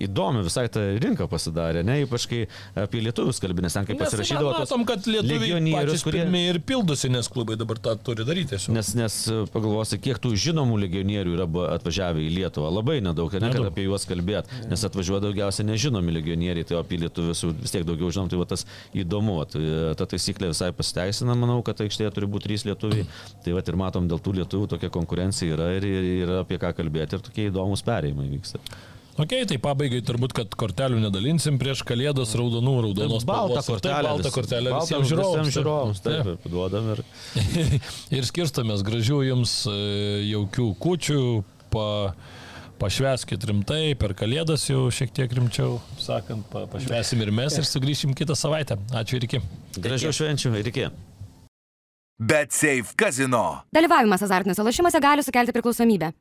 įdomi visai ta rinka pasidarė, ne, ypač kai apie lietuvius kalbinės, ten kaip pasirašydavo Mes matom, kad lietuviai patys kurie... ir pildosi, nes klubai dabar tą turi daryti. tiesiog. Nes, nes pagalvosi, kiek tų žinomų legionierių yra atvažiavę į Lietuvą. Labai nedaug, ir ne kad apie juos kalbėt, nes atvažiuoja daugiausia nežinomi legionieriai, tai apie lietuvius vis tiek daugiau žinom, tai va tas įdomu. e, Ta taisyklė visai pasiteisina, manau, kad aikštėje turi būti trys lietuviai. Tai va ir matom, dėl tų lietuvių tokia konkurencija yra ir, ir yra apie ką kalbėti ir tokie įdomus perėjimai vyksta. Ok, tai pabaigai turbūt, kad kortelių nedalinsim prieš kalėdas raudonų, raudonos Baltą spalvos. Ir kortelę. Taip, baltą kortelę Baltą visiems žiūrovams. Visiems žiūrovams, Taip. taip, taip, duodam ir... <laughs> ir skirstomės gražių jums e, jaukių kučių, pa, pašveskit rimtai, per kalėdas jau šiek tiek rimčiau, sakant, pa, pašvesim ir mes ir sugrįšim kitą savaitę. Ačiū ir iki. Gražių švenčių ir iki. Bet Safe Casino. Dalyvavimas azartiniuose lošimuose gali sukelti priklausomybę.